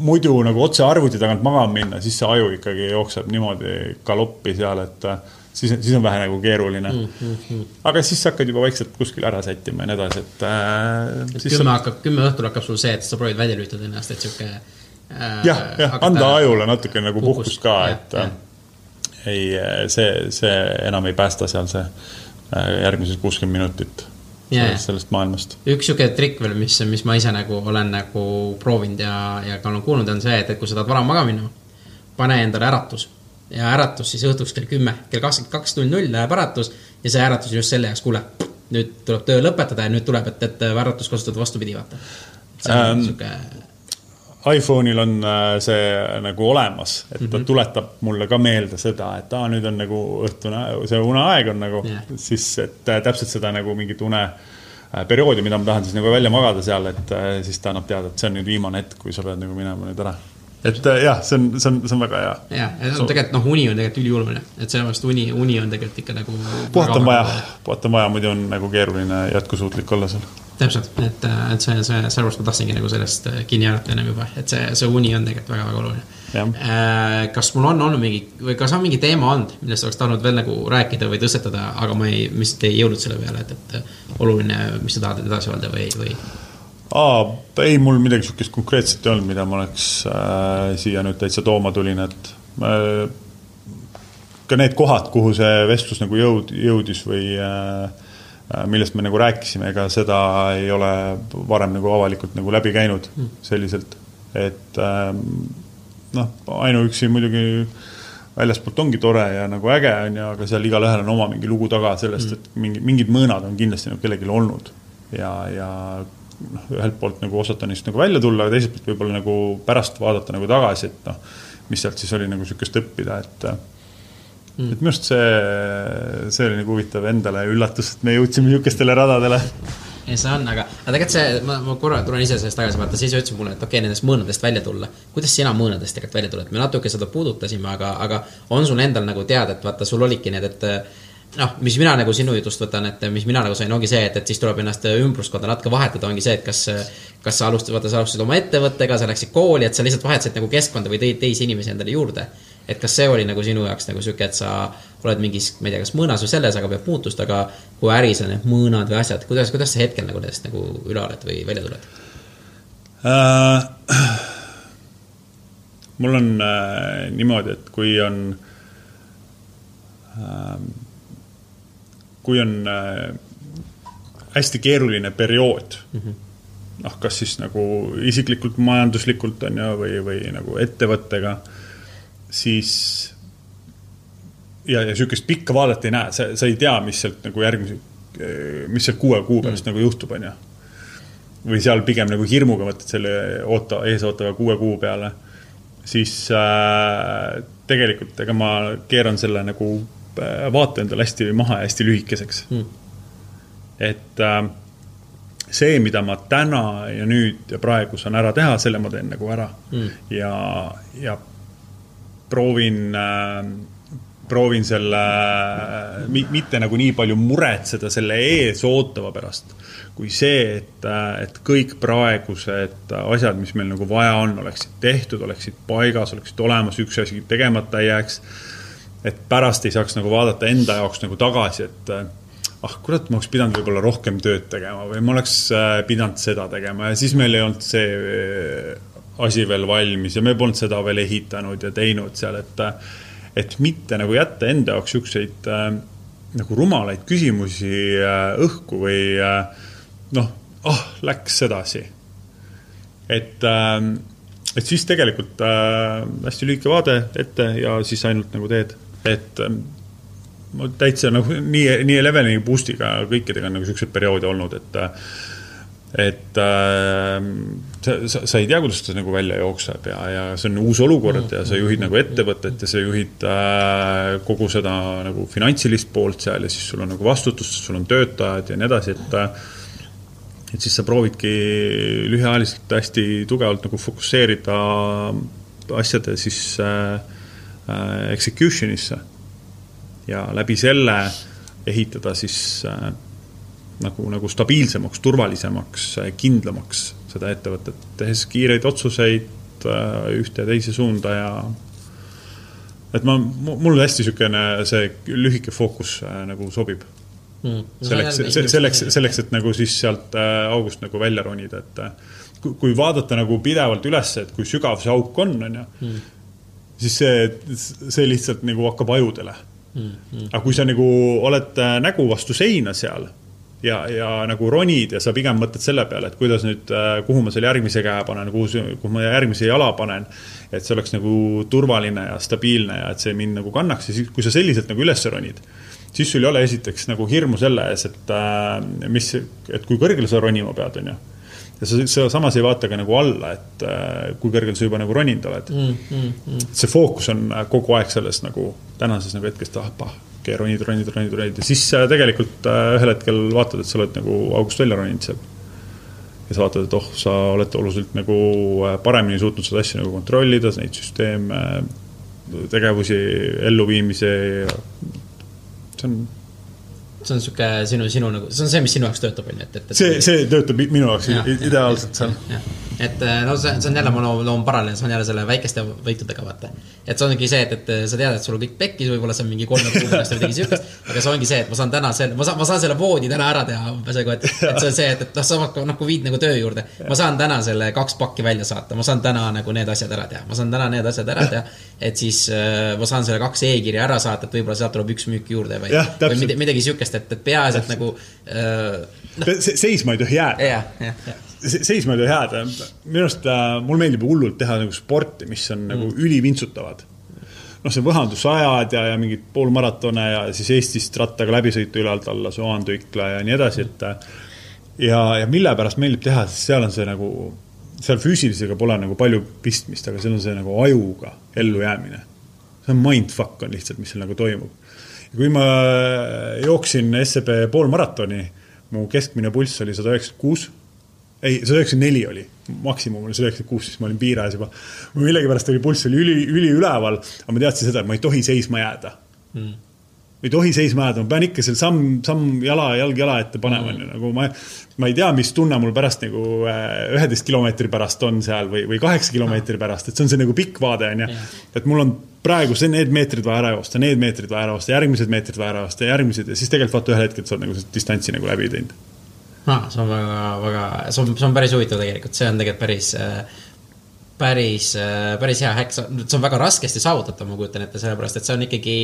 muidu nagu otse arvuti tagant magama minna, siis see aju ikkagi jookseb niimoodi galoppi seal, et äh, siis, siis on vähe nagu keeruline mm. -hmm. aga siis sa hakkad juba vaikselt kuskil ära sättima ja nii edasi, et äh,. kümme on... hakkab, kümme õhtul hakkab sul see, et sa proovid välja lülitada ennast, et sihuke äh,. jah, jah, anda ajule natuke nagu puhkust ka, et ja. ei, see, see enam ei päästa seal see äh, järgmised kuuskümmend minutit yeah. sellest maailmast. üks sihuke trikk veel, mis, mis ma ise nagu olen nagu proovinud ja, ja ka olen kuulnud, on see, et, et kui sa tahad vara magama minna, pane endale äratus. Ja äratus siis õhtuks kell kümme, kell kakskümmend kaks null null läheb äratus ja see äratus just selle jaoks, kuule, nüüd tuleb töö lõpetada ja nüüd tuleb, et, et äratust kasutada vastupidi, vaata. see on ähm, sihuke iPhone'il on äh, see nagu olemas, et ta mm -hmm. tuletab mulle ka meelde seda, et aa, nüüd on nagu õhtune, see uneaeg on nagu yeah., siis et äh, täpselt seda nagu mingit une äh, perioodi, mida ma tahan siis nagu välja magada seal, et siis ta annab teada, et see on nüüd viimane hetk, kui sa pead nagu minema nüüd ära. Et jah, see on, see on, see on väga hea. jah, ja so, tegelikult noh, uni on tegelikult ülioluline, et sellepärast uni, uni on tegelikult ikka nagu. puhata on vaja, puhata on vaja, muidu on nagu keeruline jätkusuutlik olla seal täpselt, et, et see, see, sellepärast ma tahtsingi nagu sellest äh, kinni haarata ennem juba, et see, see uni on tegelikult väga-väga oluline. Äh, kas mul on olnud mingi või kas on mingi teema olnud, millest oleks tahtnud veel nagu rääkida või tõstetada, aga ma ei, lihtsalt ei jõudnud selle peale, et, et oluline, mis sa tahad edasi öelda või, või? Aa, ei, mul midagi sihukest konkreetset ei olnud, mida ma oleks äh, siia nüüd täitsa tooma tulin, et äh, ka need kohad, kuhu see vestlus nagu jõud, jõudis või äh, Äh, millest me nagu rääkisime, ega seda ei ole varem nagu avalikult nagu läbi käinud mm. selliselt, et ähm, noh, ainuüksi muidugi väljaspoolt ongi tore ja nagu äge on ju, aga seal igalühel on oma mingi lugu taga sellest, et mingi, mingid mõõnad on kindlasti nagu kellelgi olnud. ja, ja noh, ühelt poolt nagu osata neist nagu välja tulla, aga teiselt poolt võib-olla nagu pärast vaadata nagu tagasi, et noh, mis sealt siis oli nagu niisugust õppida, et mm.. et minu arust see, see oli nagu huvitav endale üllatus, et me jõudsime niisugustele radadele. ei, see on, aga, aga tegelikult see, ma, ma korra tulen ise sellest tagasi, vaata, siis sa ütlesid mulle, et okei okay,, nendest mõõnadest välja tulla. kuidas sina mõõnadest tegelikult välja tuled, me natuke seda puudutasime, aga, aga on sul endal nagu teada, et vaata, sul olidki need, et noh, mis mina nagu sinu jutust võtan, et mis mina nagu sain, ongi see, et, et siis tuleb ennast ümbruskonda natuke vahetada, ongi see, et kas, kas sa alustasid, vaata, sa alustasid oma ettevõttega, sa läksid kooli, et sa lihtsalt vahetasid nagu keskkonda või tõid teisi inimesi endale juurde et kas see oli nagu sinu jaoks nagu sihuke, et sa oled mingis, ma ei tea, kas mõõnas või selles, aga peab muutust, aga kui äris on need mõõnad või asjad, kuidas, kuidas sa hetkel nagu nendest nagu üle oled või välja tuled uh,? mul on uh, niimoodi, et kui on uh,, kui on uh, hästi keeruline periood mm, -hmm noh, kas siis nagu isiklikult, majanduslikult on ju, või, või nagu ettevõttega äh, siis ja, ja niisugust pikka vaadet ei näe, sa, sa ei tea, mis sealt nagu järgmise, mis seal kuue kuu pärast mm. nagu juhtub, on ju. või seal pigem nagu hirmuga mõtled selle oota, eesootava kuue kuu peale, siis äh, tegelikult ega ma keeran selle nagu äh, vaate endale hästi maha ja hästi lühikeseks mm.. et äh, see, mida ma täna ja nüüd ja praegu saan ära teha, selle ma teen nagu ära mm. ja, ja proovin äh, proovin selle, mitte nagu nii palju muretseda selle ees ootava pärast, kui see, et, et kõik praegused asjad, mis meil nagu vaja on, oleksid tehtud, oleksid paigas, oleksid olemas, üks asi tegemata ei jääks. Et pärast ei saaks nagu vaadata enda jaoks nagu tagasi, et ah kurat, ma oleks pidanud võib-olla rohkem tööd tegema või ma oleks äh, pidanud seda tegema ja siis meil ei olnud see asi veel valmis ja me polnud seda veel ehitanud ja teinud seal, et, et mitte nagu jätta enda jaoks siukseid äh, nagu rumalaid küsimusi äh, õhku või äh, noh, ah, läks sedasi. et äh,, et siis tegelikult äh, hästi lühike vaade ette ja siis ainult nagu teed, et äh, ma täitsa nagu nii, nii Eleveni boost'iga kõikidega nagu siukseid perioode olnud, et äh, et äh, sa, sa, sa ei tea, kuidas ta nagu välja jookseb ja, ja see on uus olukord ja sa juhid nagu ettevõtet ja sa juhid äh, kogu seda nagu finantsilist poolt seal ja siis sul on nagu vastutus, sul on töötajad ja nii edasi, et äh, et siis sa proovidki lühiajaliselt hästi tugevalt nagu fokusseerida asjade siis äh, execution'isse. Ja läbi selle ehitada siis äh, nagu, nagu stabiilsemaks, turvalisemaks, kindlamaks seda ettevõtet, tehes kiireid otsuseid äh, ühte ja teise suunda ja et ma, mul hästi niisugune see lühike fookus äh, nagu sobib. Mm.. selleks, selleks, selleks, et nagu siis sealt äh, august nagu välja ronida, et kui vaadata nagu pidevalt üles, et kui sügav see auk on, on ju mm., siis see, see lihtsalt nagu hakkab ajudele mm. -hmm. aga kui sa nagu oled nägu vastu seina seal ja, ja nagu ronid ja sa pigem mõtled selle peale, et kuidas nüüd, äh, kuhu ma selle järgmise käe panen, kuhu, kuhu ma järgmise jala panen. et see oleks nagu turvaline ja stabiilne ja et see mind nagu kannaks ja siis, kui sa selliselt nagu üles ronid, siis sul ei ole esiteks nagu hirmu selle ees, et äh, mis, et kui kõrgele sa ronima pead, on ju ja sa, sa samas ei vaata ka nagu alla, et äh, kui kõrgel sa juba nagu roninud oled mm,. Mm, mm. see fookus on kogu aeg selles nagu tänases nagu hetkes, et ah, pah, okei okay,, ronid, ronid, ronid, ronid ja siis äh, tegelikult äh, ühel hetkel vaatad, et sa oled nagu august välja roninud seal. ja sa vaatad, et oh, sa oled oluliselt nagu äh, paremini suutnud seda asja nagu kontrollida, neid süsteeme, tegevusi, elluviimise ja see on see on niisugune sinu, sinu nagu, see on see, mis sinu jaoks töötab, on ju, et, et, see, see töötab minu jaoks ja, ideaalselt seal. Et äh, no see, see on jälle, ma loon, loon paralleeli, see on jälle selle väikeste võitudega, vaata. et see ongi see, et, et sa tead, et sul on kõik pekkis, võib-olla see on mingi kolme kuu pärast või midagi siukest. aga see ongi see, et ma saan täna selle, ma saan, ma saan selle voodi täna ära teha umbes nagu, et, et see on see, et, et noh, sa noh, kui viid nagu töö juurde. ma saan täna selle kaks pakki välja saata, ma saan täna nagu need asjad ära teha, ma saan täna need asjad ära teha. et siis äh, ma saan selle kaks e-kirja ära saata, et võib-olla sealt tuleb üks müük juurde või, või midagi, midagi siukest, et, et peaasi, et nagu äh, no.. seisma ei tohi jääda. jah, jah, jah seisma ei tohi jääda. minu arust äh, mulle meeldib hullult teha nagu sporti, mis on nagu mm. ülivintsutavad. noh, see võhandusajad ja, ja mingid poolmaratone ja siis Eestist rattaga läbisõitu ülalt alla, Soandükla ja nii edasi, et ja, ja mille pärast meeldib teha, sest seal on see nagu, seal füüsilisega pole nagu palju pistmist, aga seal on see nagu ajuga ellujäämine. see on mindfuck on lihtsalt, mis seal nagu toimub kui ma jooksin SEB poolmaratoni, mu keskmine pulss oli sada üheksakümmend kuus, ei, sada üheksakümmend neli oli, maksimum oli sada üheksakümmend kuus, siis ma olin piirajas juba. millegipärast oli pulss oli üli, üliüleval, aga ma teadsin seda, et ma ei tohi seisma jääda mm ei tohi seisma jääda, ma pean ikka seal samm, samm jala, jalg jala ette panema, onju, nagu ma, ma ei tea, mis tunne mul pärast nagu äh, üheteist kilomeetri pärast on seal või, või kaheksa kilomeetri pärast, et see on see nagu pikk vaade, onju. et mul on praegu see, need meetrid vaja ära joosta, need meetrid vaja ära joosta, järgmised meetrid vaja ära joosta, järgmised ja siis tegelikult vaata ühel hetkel sa oled nagu distantsi nagu läbi teinud. Aa, see on väga, väga, see on, see on päris huvitav tegelikult, see on tegelikult päris äh, päris, päris hea häkk, see on väga raskesti saavutatav, ma kujutan ette, sellepärast et see on ikkagi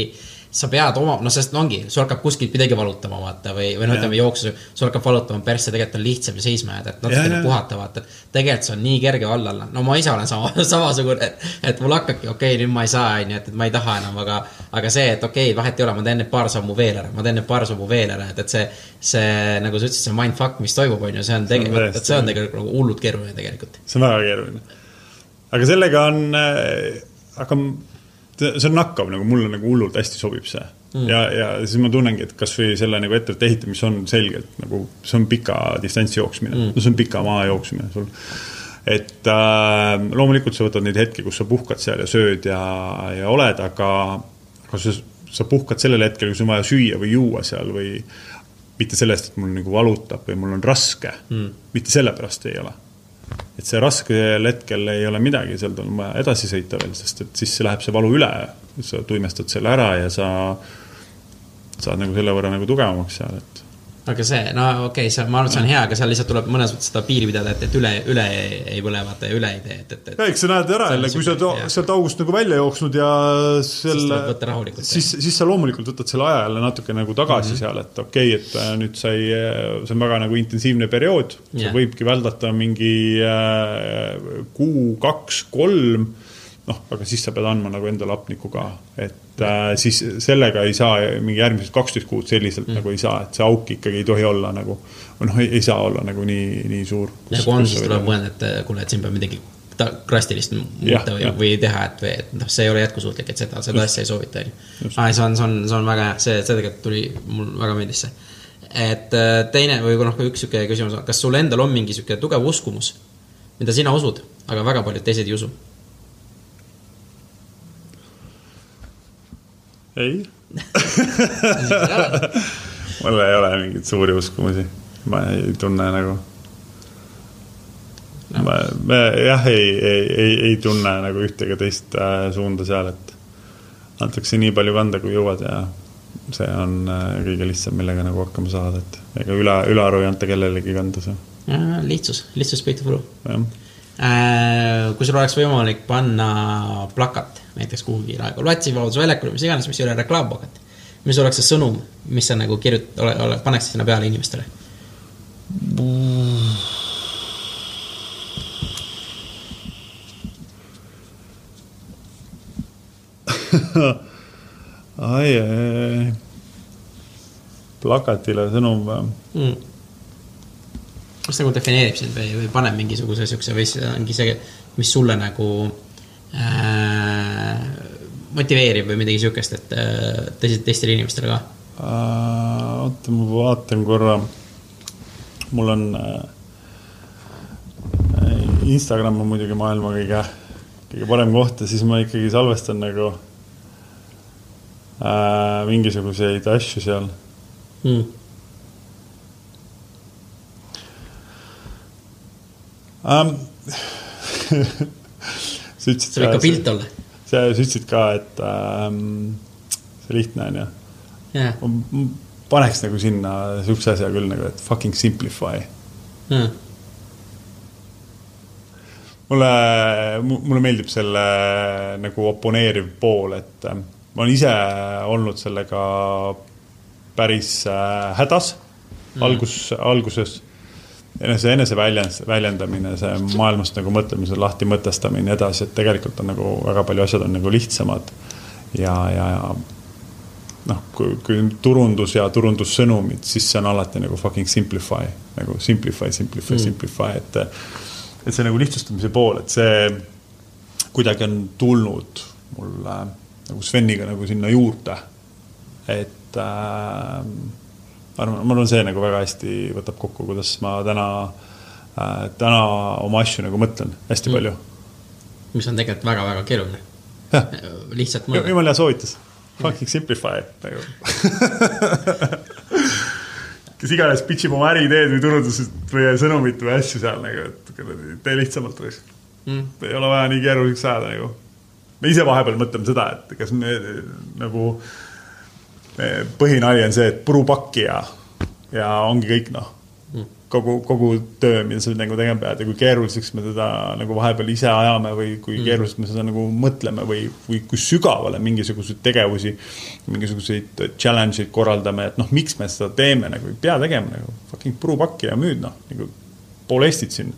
sa pead oma, noh, sest no ongi, sul hakkab kuskilt midagi valutama, vaata, või, või noh, ütleme jooksus, sul hakkab valutama persse, tegelikult on lihtsam seisma jääda, et natukene puhata, vaata. tegelikult see on nii kerge alla alla, no ma ise olen sama, samasugune, et, et mul hakkabki, okei okay,, nüüd ma ei saa, onju, et, et ma ei taha enam, aga, aga see, et okei okay,, vahet ei ole, ma teen need paar sammu veel ära, ma teen need paar sammu veel ära, et, et see, see, nagu sa ütlesid, see mindfuck, mis toimub, onju, see on tegelikult, see on tegelikult nagu hullult keeruline tegelikult. see on väga keeruline. Aga sellega on äh,, aga see on nakkav, nagu mulle nagu hullult hästi sobib see mm.. ja, ja siis ma tunnengi, et kasvõi selle nagu ettevõtte ehitamine on selgelt nagu, see on pika distantsi jooksmine mm., no see on pika maa jooksmine sul. et äh, loomulikult sa võtad neid hetki, kus sa puhkad seal ja sööd ja, ja oled, aga, aga sa, sa puhkad sellel hetkel, kui sul on vaja süüa või juua seal või mitte sellest, et mul nagu valutab või mul on raske mm., mitte sellepärast ei ole et see raskel hetkel ei ole midagi, sealt on vaja edasi sõita veel, sest et siis läheb see valu üle, sa tuimestad selle ära ja sa saad nagu selle võrra nagu tugevamaks seal, et aga see, no okei okay,, see, ma arvan, et see on hea, aga seal lihtsalt tuleb mõnes mõttes seda piiri pidada, et, et üle, üle ei põle, vaata ja üle ei tee, et, et, et. eks sa näed ära jälle, kui sa oled sealt august nagu välja jooksnud ja selle. siis, siis sa loomulikult võtad selle aja jälle natuke nagu tagasi mm -hmm. seal, et okei okay,, et äh, nüüd sai, see on väga nagu intensiivne periood, sa võibki väldata mingi äh, kuu, kaks, kolm noh, aga siis sa pead andma nagu endale hapnikku ka, et äh, siis sellega ei saa mingi järgmised kaksteist kuud selliselt mm. nagu ei saa, et see auk ikkagi ei tohi olla nagu, või noh, ei saa olla nagu nii, nii suur. nagu on, siis tuleb mõelda, et kuule, et siin peab midagi drastilist muuta või, või teha, et, et noh, see ei ole jätkusuutlik, et seda, seda asja ei soovita, on ju. aa, see on, see on, see on väga hea, see, see tegelikult tuli, mul väga meeldis see. et äh, teine või noh, üks sihuke küsimus, kas sul endal on mingi sihuke tugev uskumus, mida sina usud, aga väga paljud teised ei usu? Ei mul ei ole mingeid suuri uskumusi, ma ei tunne nagu no.. ma, ma jah, ei, ei, ei, ei tunne nagu ühte ega teist äh, suunda seal, et antakse nii palju kanda, kui jõuad ja see on äh, kõige lihtsam, millega nagu hakkama saada, et ega üle, ülearu ei anta kellelegi kanda see. lihtsus, lihtsus peitub võlu. Äh, kui sul oleks võimalik panna plakat näiteks kuhugi praegu Latsivabaduse väljakule, mis iganes, mis ei ole reklaamplakat, mis oleks see sõnum, mis sa nagu kirjut-, ole, ole, paneksid sinna peale inimestele? ai, ai, plakatile sõnum või mm.? Kas nagu defineerib sind või, või paneb mingisuguse siukse või see ongi see, mis sulle nagu äh, motiveerib või midagi siukest, et äh, teised, teistele inimestele ka äh,? oota, ma vaatan korra. mul on äh, Instagram on muidugi maailma kõige, kõige parem koht ja siis ma ikkagi salvestan nagu äh, mingisuguseid asju seal mm.. Um, sa ütlesid see võib ka pilt olla. sa, ütlesid ka, et ähm, see lihtne on ju yeah.. paneks nagu sinna siukse asja küll nagu, et fucking simplify yeah.. mulle, mulle meeldib selle nagu oponeeriv pool, et ähm, ma olen ise olnud sellega päris äh, hädas mm. algus, alguses. Enese, eneseväljend, väljendamine, see maailmast nagu mõtlemise lahti mõtestamine ja nii edasi, et tegelikult on nagu väga palju asjad on nagu lihtsamad. ja, ja, ja noh, kui, kui turundus ja turundussõnumid, siis see on alati nagu fucking simplify, nagu simplify, simplify mm., simplify, et. et see nagu lihtsustamise pool, et see kuidagi on tulnud mulle nagu Sveniga nagu sinna juurde. et äh, arvan, ma arvan, see nagu väga hästi võtab kokku, kuidas ma täna äh,, täna oma asju nagu mõtlen hästi mm. palju. mis on tegelikult väga-väga keeruline. lihtsalt mõelda. jumala hea soovitus. Fucking simplify nagu kes iganes pitch ib oma äriideed või turundust või sõnumit või asju seal nagu, et tee lihtsamalt mm.. ei ole vaja nii keeruliseks ajada nagu me ise vahepeal mõtleme seda, et kas me nagu, põhinali on see, et purupakki ja, ja ongi kõik noh mm. kogu, kogu töö, mida sa nagu tegema pead ja kui keeruliseks me teda nagu vahepeal ise ajame või kui mm. keeruliselt me seda nagu mõtleme või, või kui sügavale mingisuguseid tegevusi, mingisuguseid challenge'id korraldame, et noh, miks me seda teeme, nagu ei pea tegema nagu fucking purupakki ja müüd noh, nagu pool Eestit siin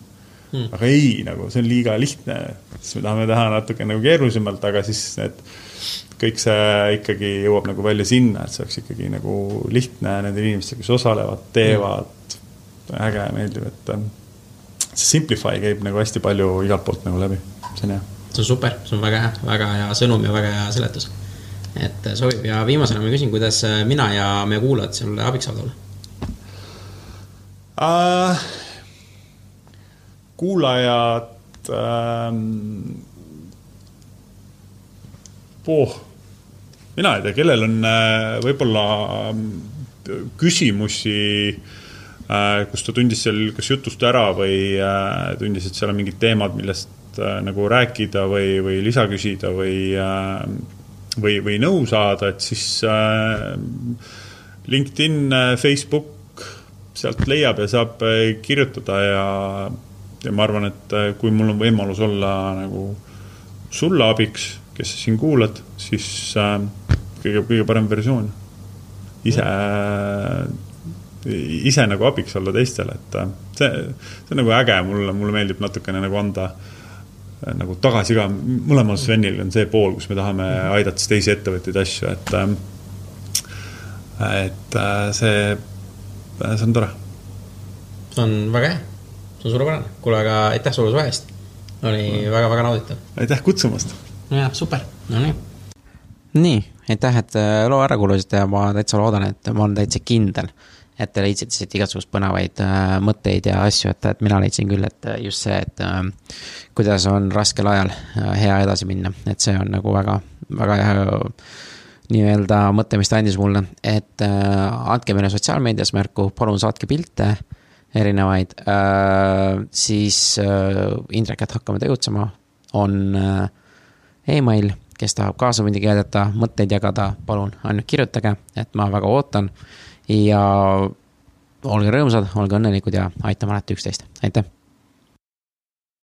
hmm.. aga ei, nagu see on liiga lihtne, siis me tahame teha natuke nagu keerulisemalt, aga siis need, kõik see ikkagi jõuab nagu välja sinna, et see oleks ikkagi nagu lihtne nendele inimestele, kes osalevad, teevad hmm., äge, meeldib, et ähm, see Simplify käib nagu hästi palju igalt poolt nagu läbi, see on hea. see on super, see on väga hea, väga hea sõnum ja väga hea seletus. et äh, sobib ja viimasena ma küsin, kuidas äh, mina ja meie kuulajad sulle abiks saavad olla uh,? Kuulajad ähm,. Oh, mina ei tea, kellel on äh, võib-olla ähm, küsimusi äh,, kus ta tundis seal kas jutust ära või äh, tundis, et seal on mingid teemad, millest äh, nagu rääkida või, või lisa küsida või äh, või, või nõu saada, et siis äh, LinkedIn, äh, Facebook, sealt leiab ja saab äh, kirjutada ja ja ma arvan, et äh, kui mul on võimalus olla nagu sulle abiks, kes sa siin kuulad, siis äh, kõige, kõige parem versioon. ise äh,, ise nagu abiks olla teistele, et äh, see, see on nagu äge, mulle, mulle meeldib natukene nagu anda nagu tagasi ka, mõlemal Svenil on see pool, kus me tahame aidata teisi ettevõtteid, asju, et et see, see on tore. see on väga hea, see on suurepärane. kuule, aga aitäh sulle suve eest. oli väga-väga nauditav. aitäh kutsumast. jah, super, no nii. nii, aitäh, et loo ära kuulasite ja ma täitsa loodan, et ma olen täitsa kindel et te leidsite siit igasugust põnevaid äh, mõtteid ja asju, et, et mina leidsin küll, et äh, just see, et äh, kuidas on raskel ajal äh, hea edasi minna, et see on nagu väga, väga hea nii-öelda mõte, mis ta andis mulle, et äh, andke meile sotsiaalmeedias märku, palun saatke pilte erinevaid. Äh,, siis äh, Indrek, et hakkame tegutsema, on äh, email, kes tahab kaasa muidugi aidata, mõtteid jagada, palun ainult kirjutage, et ma väga ootan. Ja olge rõõmsad, olge õnnelikud ja aitame alati üksteist, aitäh!